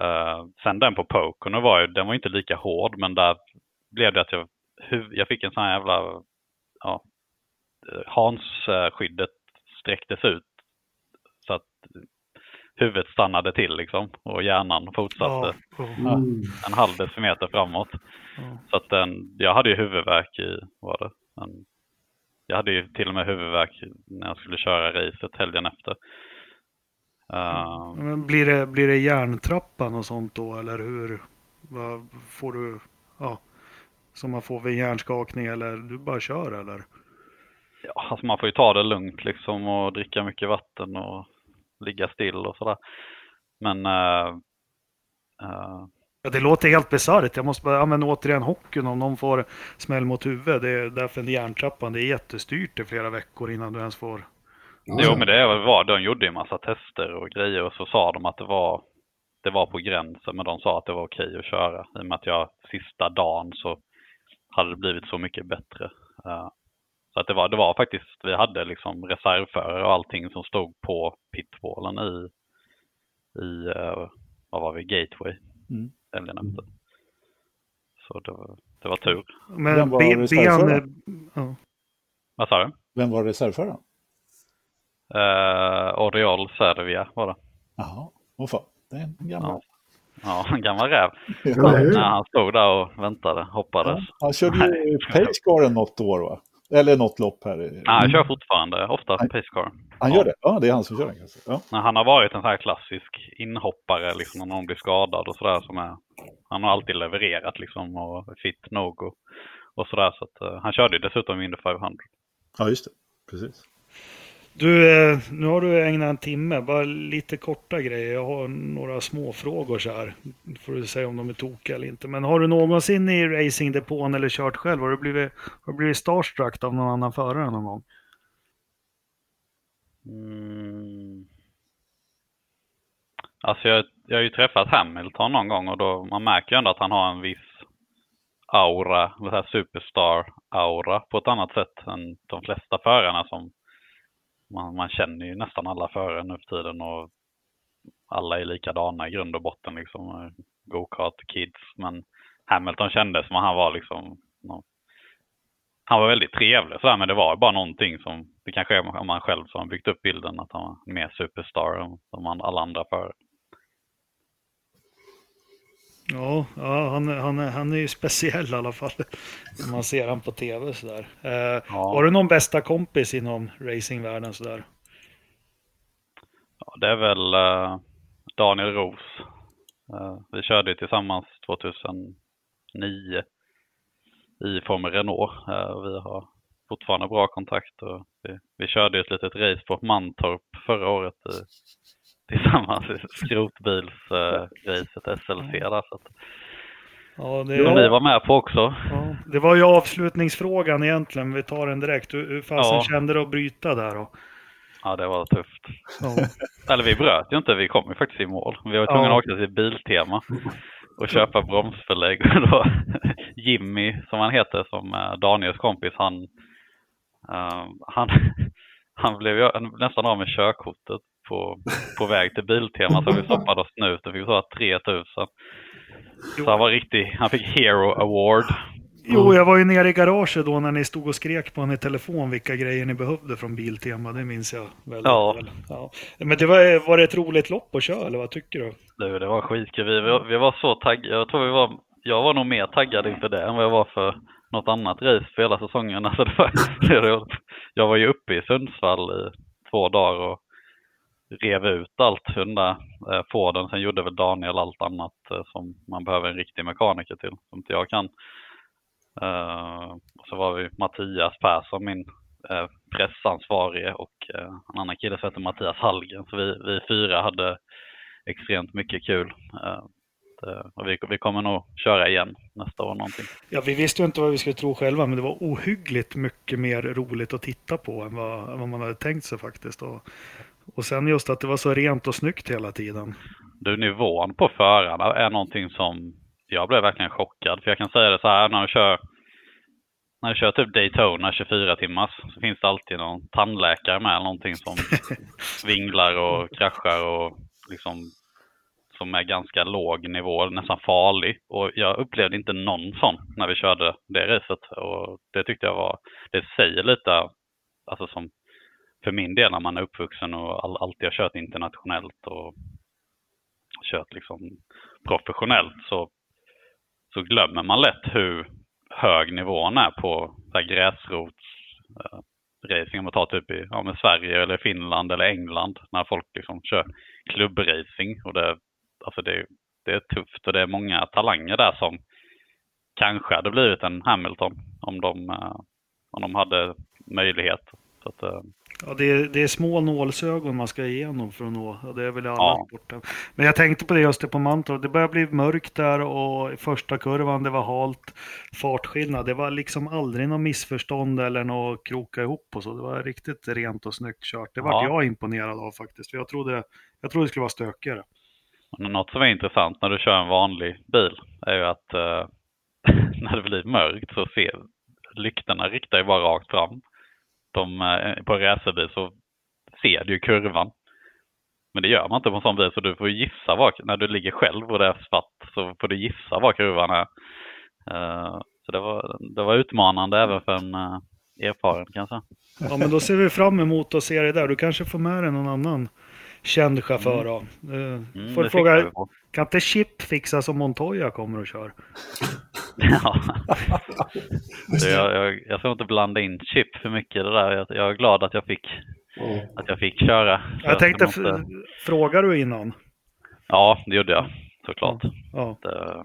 Uh, sen den på Pocono var ju, den var inte lika hård, men där blev det att jag, jag fick en sån här jävla, ja, eh, Hans-skyddet sträcktes ut huvudet stannade till liksom och hjärnan fortsatte ja. mm. en halv decimeter framåt. Mm. Så att den, jag hade ju huvudvärk i, var det? En, jag hade ju till och med huvudvärk när jag skulle köra racet helgen efter. Uh, Men blir, det, blir det järntrappan och sånt då eller hur? Vad får du, ja, som man får vid hjärnskakning eller du bara kör eller? Ja, alltså man får ju ta det lugnt liksom och dricka mycket vatten och ligga still och sådär. Men... Uh, uh, ja, det låter helt bisarrt. Jag måste bara, men återigen hockeyn, om någon får smäll mot huvudet, det är därför en hjärntrappan, det är jättestyrt i flera veckor innan du ens får... Jo, men det var, de gjorde ju massa tester och grejer och så sa de att det var, det var på gränsen, men de sa att det var okej att köra. I och med att jag sista dagen så hade det blivit så mycket bättre. Uh, så att det var, det var faktiskt, vi hade liksom reservförare och allting som stod på pitwallen i, i uh, vad var vi, Gateway, mm. helgen efter. Så det var, det var tur. Men Vem var reservföraren? Ja. Vad sa du? Vem var reservföraren? Uh, Oriol Servia var det. Jaha, vad fan, det är en gammal. Ja. Ja, en gammal räv. Ja, när han stod där och väntade, hoppades. Ja, han körde ju Pacegaren något år va? Eller något lopp här. Nej, han kör fortfarande ofta han, Pacecar. Han gör det? Ja, det är han som kör den kanske. Ja. Nej, han har varit en sån här klassisk inhoppare liksom när någon blir skadad och sådär som är. Han har alltid levererat liksom och fit nog och, och sådär så att uh, han körde ju dessutom Indy 500. Ja, just det. Precis. Du, eh, nu har du ägnat en timme, bara lite korta grejer. Jag har några små frågor så här. Får du säga om de är tokiga eller inte. Men har du någonsin i racingdepån eller kört själv, har du blivit, har du blivit starstruck av någon annan förare någon gång? Mm. Alltså jag, jag har ju träffat Hamilton någon gång och då man märker ju ändå att han har en viss aura, superstar-aura på ett annat sätt än de flesta förarna som man, man känner ju nästan alla förare nu för tiden och alla är likadana i grund och botten liksom. Go-kart kids. Men Hamilton kändes som att han var liksom han var väldigt trevlig sådär, men det var bara någonting som, det kanske är man själv som har byggt upp bilden, att han var mer superstar än som alla andra förare. Ja, ja han, han, han är ju speciell i alla fall. Man ser honom på tv sådär. Eh, ja. Har du någon bästa kompis inom racingvärlden sådär? Ja, det är väl uh, Daniel Ros. Uh, vi körde tillsammans 2009 i Formel Renault. Uh, vi har fortfarande bra kontakt och vi, vi körde ett litet race på Mantorp förra året i tillsammans i skrotbilsracet uh, SLC. Där, så att, ja, det, som vi var med på också. Ja, det var ju avslutningsfrågan egentligen, vi tar den direkt. Hur, hur fasen ja. kände du att bryta där då? Ja, det var tufft. Ja. [LAUGHS] Eller vi bröt ju inte, vi kom ju faktiskt i mål. Vi var tvungna ja. att åka till Biltema och köpa bromsbelägg. [LAUGHS] då Jimmy, som han heter, som Daniels kompis, han, uh, han, [LAUGHS] han blev ju nästan av med körkortet på, på väg till Biltema så vi stoppade oss nu. Det fick så 3000. Så han var riktig, han fick Hero Award. Jo, jag var ju nere i garaget då när ni stod och skrek på en i telefon vilka grejer ni behövde från Biltema. Det minns jag väldigt ja. väl. Ja. Men det var, var det ett roligt lopp att köra, eller vad tycker du? Du, det var skitkul. Vi, vi, vi var så taggade. Jag tror vi var, jag var nog mer taggad inför det än vad jag var för något annat race för hela säsongen. [LAUGHS] Alltså det var, jag var ju uppe i Sundsvall i två dagar och rev ut allt den eh, Forden. Sen gjorde väl Daniel allt annat eh, som man behöver en riktig mekaniker till, som inte jag kan. Eh, och så var vi Mattias Persson, min eh, pressansvarige och eh, en annan kille som heter Mattias Hallgren. Så vi, vi fyra hade extremt mycket kul. Och vi, vi kommer nog köra igen nästa år någonting. Ja, vi visste ju inte vad vi skulle tro själva, men det var ohyggligt mycket mer roligt att titta på än vad, vad man hade tänkt sig faktiskt. Och och sen just att det var så rent och snyggt hela tiden. Du, nivån på förarna är någonting som jag blev verkligen chockad. För jag kan säga det så här, när du kör, när du kör typ Daytona 24 timmars så finns det alltid någon tandläkare med, någonting som [LAUGHS] vinglar och kraschar och liksom som är ganska låg nivå, nästan farlig. Och jag upplevde inte någon sån när vi körde det racet. Och det tyckte jag var, det säger lite, alltså som för min del när man är uppvuxen och all, alltid har kört internationellt och kört liksom professionellt så, så glömmer man lätt hur hög nivån är på gräsrotsracing. eh. Om man tar typ i ja, Sverige eller Finland eller England när folk liksom kör klubbracing. Och det, alltså det, det är tufft och det är många talanger där som kanske hade blivit en Hamilton om de, eh, om de hade möjlighet. Så att, eh, Ja, det är, det är små nålsögon man ska igenom för att nå. Och det är väl alla ja. sporten. Men jag tänkte på det just det på Mantorp. Det börjar bli mörkt där och i första kurvan det var halt. Fartskillnad. Det var liksom aldrig något missförstånd eller något kroka ihop och så. Det var riktigt rent och snyggt kört. Det var ja. jag imponerad av faktiskt. För jag trodde, jag trodde det skulle vara stökigare. Något som är intressant när du kör en vanlig bil är ju att uh, [LAUGHS] när det blir mörkt så ser lyktorna riktar ju bara rakt fram de, eh, på en racerbil så ser du ju kurvan. Men det gör man inte på en sån bil så du får gissa var, när du ligger själv och det är svart så får du gissa var kurvan är. Uh, så det var, det var utmanande även för en uh, erfaren kanske. Ja men då ser vi fram emot att se det där. Du kanske får med dig någon annan känd chaufför då. Uh, mm, får fråga, kan inte Chip fixa som Montoya kommer och kör? Ja. [LAUGHS] jag, jag, jag ska inte blanda in chip för mycket i det där. Jag, jag är glad att jag fick, mm. att jag fick köra. Jag tänkte, måste... frågar du innan? Ja, det gjorde jag såklart. Ja. Det,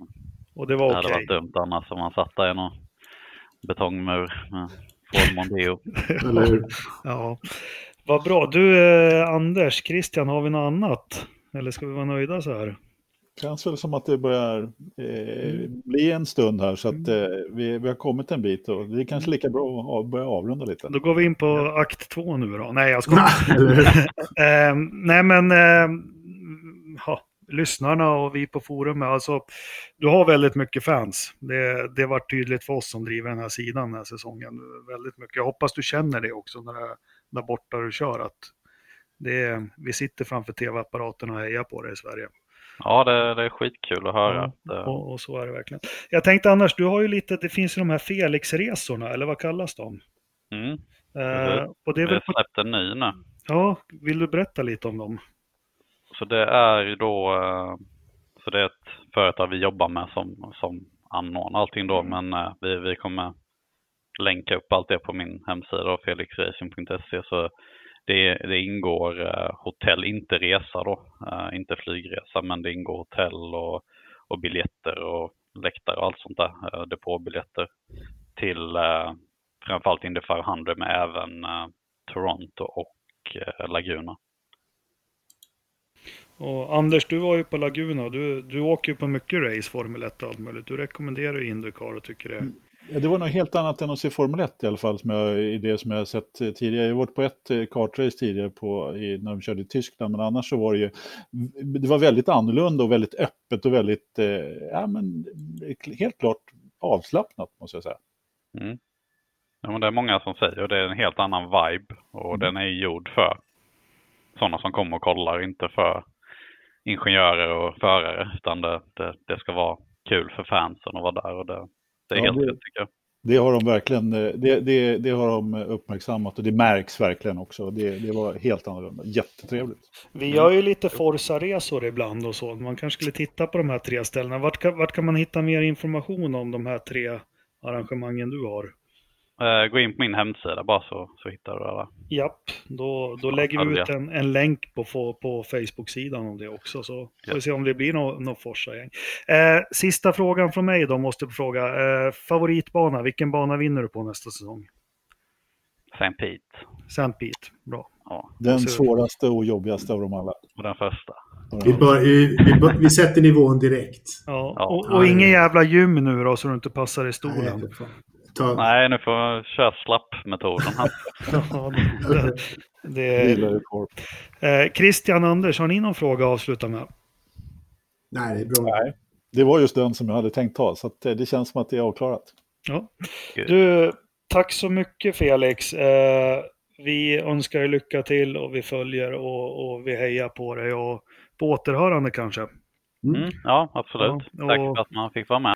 och det var okej? Okay. Det hade varit dumt annars om man satt där i någon betongmur med Ford Mondeo. [LAUGHS] ja, vad bra. Du eh, Anders, Christian, har vi något annat? Eller ska vi vara nöjda så här? Känns väl som att det börjar eh, mm. bli en stund här så att mm. eh, vi, vi har kommit en bit och det är kanske lika bra att börja avrunda lite. Då går vi in på akt två nu då. Nej, jag skojar. [LAUGHS] eh, nej, men ha, lyssnarna och vi på forumet, alltså du har väldigt mycket fans. Det, det var tydligt för oss som driver den här sidan den här säsongen. Väldigt mycket. Jag hoppas du känner det också när det, där borta du kör att det vi sitter framför tv-apparaterna och hejar på det i Sverige. Ja, det, det är skitkul att höra. Ja, och, och, så är det verkligen. Jag tänkte annars, du har ju lite, det finns ju de här Felix-resorna, eller vad kallas de? Mm. Uh, och det är väl släppt en ny nu. Ja, vill du berätta lite om dem? Så det är ju då, uh, så det är ett företag vi jobbar med som, som anordnar allting då, men uh, vi, vi kommer länka upp allt det på min hemsida, felixracing.se. Så det, det ingår uh, hotell, inte resa då, uh, inte flygresa, men det ingår hotell och, och biljetter och läktare och allt sånt där, uh, depåbiljetter till uh, framförallt Indy 500 men även uh, Toronto och uh, Laguna. Och Anders, du var ju på Laguna. Du, du åker ju på mycket race, Formel 1 och allt möjligt. Du rekommenderar ju Indycar och tycker det. Ja, det var något helt annat än att se Formel 1 i alla fall, som jag, i det som jag har sett tidigare. Jag har varit på ett eh, kartrace tidigare på, i, när de körde i Tyskland, men annars så var det ju, det var väldigt annorlunda och väldigt öppet och väldigt, eh, ja men helt klart avslappnat måste jag säga. Mm. Ja, men det är många som säger och det är en helt annan vibe och mm. den är gjord för sådana som kommer och kollar, inte för ingenjörer och förare, utan det, det, det ska vara kul för fansen att vara där och det, det är ja, helt rätt tycker jag. Det har de verkligen eh, det, det, det, har de uppmärksammat och det märks verkligen också. Det, det var helt annorlunda, jättetrevligt. Vi gör ju lite Forza-resor ibland och så. Man kanske skulle titta på de här tre ställena. Vart kan, vart kan man hitta mer information om de här tre arrangemangen du har? Uh, gå in på min hemsida bara så, så hittar du det där. Japp, då, då lägger vi ut en, en länk på, på Facebook-sidan om det också. Så får vi se om det blir något no Forsa-gäng. Eh, sista frågan från mig då, måste jag fråga. Eh, favoritbana, vilken bana vinner du på nästa säsong? St. Pete. St. Pete, bra. Ja. Den svåraste och jobbigaste av dem alla. Och den första. Vi, bör, vi, vi, vi, sätter nivån direkt. Ja, och, och ingen jävla gym nu då så du inte passar i stolen. Nej, Ta... Nej, nu får jag köra slapp-metoden. [LAUGHS] det, det, eh, Christian Anders, har ni någon fråga att avsluta med? Nej, det är bra. Nej, det var just den som jag hade tänkt ta, så eh, det känns som att det är avklarat. Ja. Du, tack så mycket Felix. Eh, vi önskar dig lycka till och vi följer och, och vi hejar på dig och på återhörande kanske. Mm. Ja, absolut. Ja, och... Tack för att man fick vara med.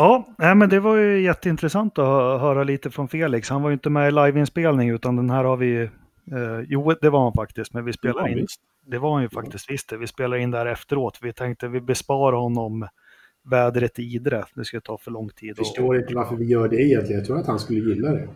Ja, men det var ju jätteintressant att höra lite från Felix. Han var ju inte med i liveinspelning utan den här har vi... Eh, jo, det var han faktiskt, men vi spelar in... Det var han ju faktiskt, visst det. Vi spelar in där efteråt. Vi tänkte vi besparar honom vädret i Idre. Det skulle ta för lång tid. Jag förstår och... inte varför vi gör det egentligen. Jag tror att han skulle gilla det.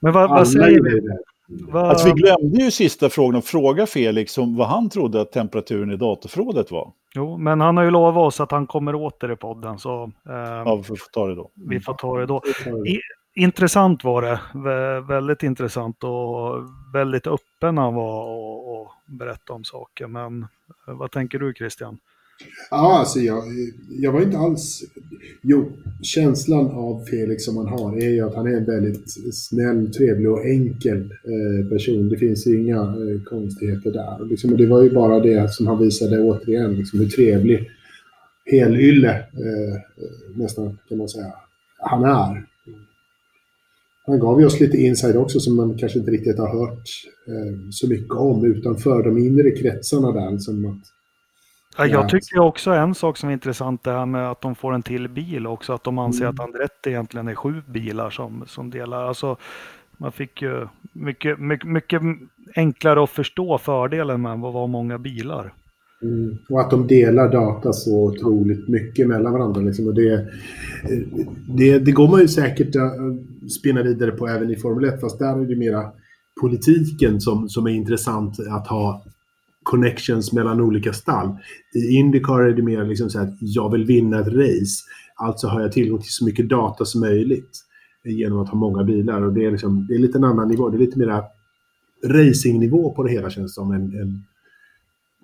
Men vad, vad säger du? Va... Alltså, vi glömde ju sista frågan att fråga Felix om vad han trodde att temperaturen i datorförrådet var. Jo, men han har ju lovat oss att han kommer åter i podden. Så, eh, ja, vi får ta det då. Vi får ta det då. I, intressant var det. Vä väldigt intressant och väldigt öppen han var och, och berätta om saker. Men eh, vad tänker du Christian? Ja, alltså jag, jag var inte alls... Jo, känslan av Felix som man har är ju att han är en väldigt snäll, trevlig och enkel eh, person. Det finns ju inga eh, konstigheter där. Och, liksom, och det var ju bara det som han visade återigen, liksom, hur trevlig, helylle eh, eh nästan kan man säga, han är. Han gav ju oss lite inside också som man kanske inte riktigt har hört eh, så mycket om utanför de inre kretsarna där. Liksom att, Ja, jag tycker också en sak som är intressant det här med att de får en till bil också. Att de anser mm. att Andretti egentligen är sju bilar som, som delar. Alltså, man fick ju mycket, mycket, mycket enklare att förstå fördelen med att vara många bilar. Mm. Och att de delar data så otroligt mycket mellan varandra. Liksom. Och det, det, det går man ju säkert att spinna vidare på även i Formel 1, fast där är det mera politiken som, som är intressant att ha connections mellan olika stall. I Indycar är det mer liksom så att jag vill vinna ett race. Alltså har jag tillgång till så mycket data som möjligt genom att ha många bilar. Och det är, liksom, det är lite en annan nivå. Det är lite mer racingnivå på det hela känns som. En, en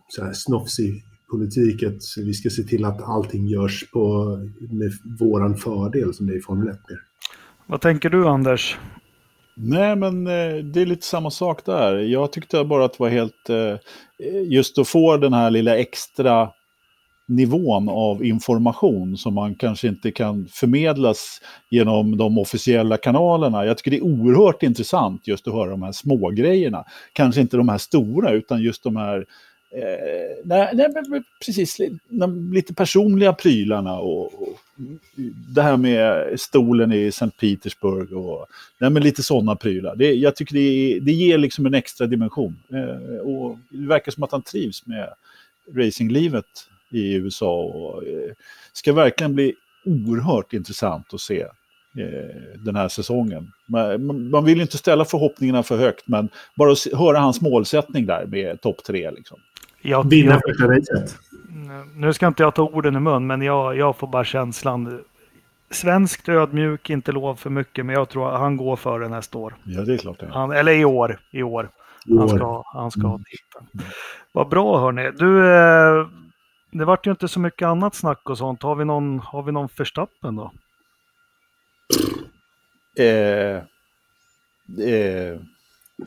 så här snofsig politik. Att vi ska se till att allting görs på, med våran fördel som det är i Formel 1. Vad tänker du Anders? Nej, men eh, det är lite samma sak där. Jag tyckte bara att det var helt... Eh, just att få den här lilla extra nivån av information som man kanske inte kan förmedlas genom de officiella kanalerna. Jag tycker det är oerhört intressant just att höra de här små grejerna. Kanske inte de här stora utan just de här eh, nej, nej, precis, lite personliga prylarna och, och, det här med stolen i Sankt Petersburg och nej, men lite sådana prylar. Det, jag tycker det, det ger liksom en extra dimension. Eh, och det verkar som att han trivs med racinglivet i USA. Och, eh, ska verkligen bli oerhört intressant att se eh, den här säsongen. Man, man, vill inte ställa förhoppningarna för högt, men bara att höra hans målsättning där med topp tre. Liksom. Vinna första racet. Nu ska inte jag ta orden i mun, men jag, jag får bara känslan. Svenskt ödmjuk, inte lov för mycket, men jag tror att han går före nästa år. Ja, det är klart det är. Han, eller i år. I år. Han ska, han ska ha mm. titeln. Vad bra hörni. Du, eh, det vart ju inte så mycket annat snack och sånt. Har vi någon, har vi någon förstappen då? Eh, eh.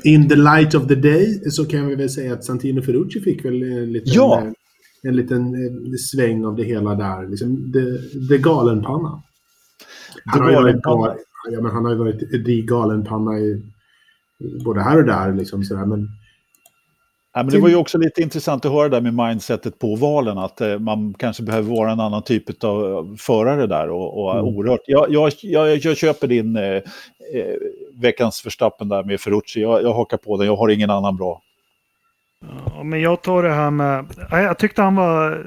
In the light of the day så kan vi väl säga att Santino Ferrucci fick väl en liten, ja. en, en liten eh, sväng av det hela där. Liksom, det, det galenpanna. Han har, ju varit, ja, men han har ju varit the galenpanna i, både här och där. Liksom, sådär, men Ja, men det var ju också lite intressant att höra där med mindsetet på valen, att eh, man kanske behöver vara en annan typ av förare där. Och, och mm. oerhört. Jag, jag, jag, jag köper din eh, eh, veckans förstappen där med Ferrucci. Jag, jag hakar på den, jag har ingen annan bra. Ja, men jag tar det här med, jag tyckte han var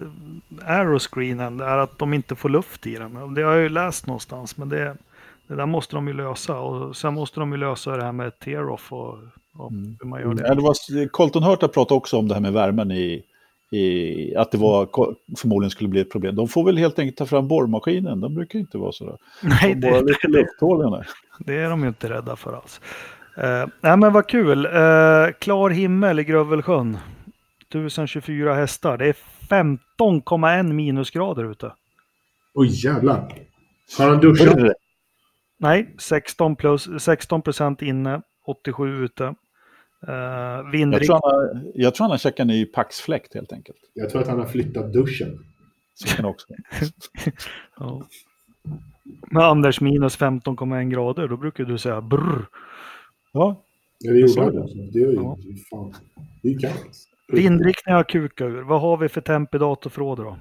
aeroscreenen, det är att de inte får luft i den. Det har jag ju läst någonstans, men det, det där måste de ju lösa. Och sen måste de ju lösa det här med tear-off och ja, mm. hur man gör det. Ja, det var, Colton Hurta pratade också om det här med värmen i, i, att det var, förmodligen skulle bli ett problem. De får väl helt enkelt ta fram borrmaskinen, de brukar inte vara sådär. [LAUGHS] Nej, de det, lite lufthål [LAUGHS] det är de ju inte rädda för alls. Uh, nej men vad kul. Uh, klar himmel i Grövelsjön. 1024 hästar. Det är 15,1 minusgrader ute. Oj jävlar. Har han duschat? Nej, 16 plus, 16 procent inne, 87 ute. Uh, jag, tror han har, jag tror han har checkat ny paxfläkt helt enkelt. Jag tror att han har flyttat duschen. Så kan också. [LAUGHS] ja. Med Anders minus 15,1 grader, då brukar du säga brr. Ja. ja det gjorde han. Det är ju ja. fan. Det är kallt. Vindriktning har kukat ur. Vad har vi för temp i datorförråd då?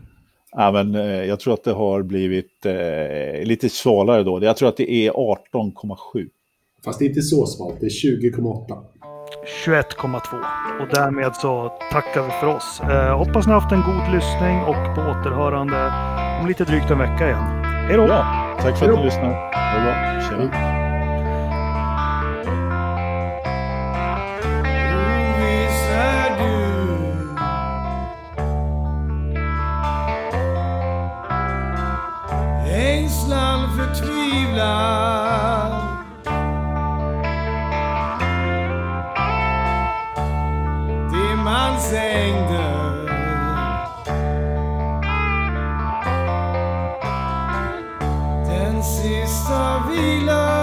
Ja, men, eh, jag tror att det har blivit eh, lite svalare då. Jag tror att det är 18,7. Fast det är inte så svalt, det är 20,8. 21,2. Och därmed så tackar vi för oss. Eh, hoppas ni har haft en god lyssning och på återhörande om lite drygt en vecka igen. Hej då! Ja, tack för att ni lyssnade. Ha det bra. Tjena. ängslan förtvivlan Timmansängder Den sista vilan.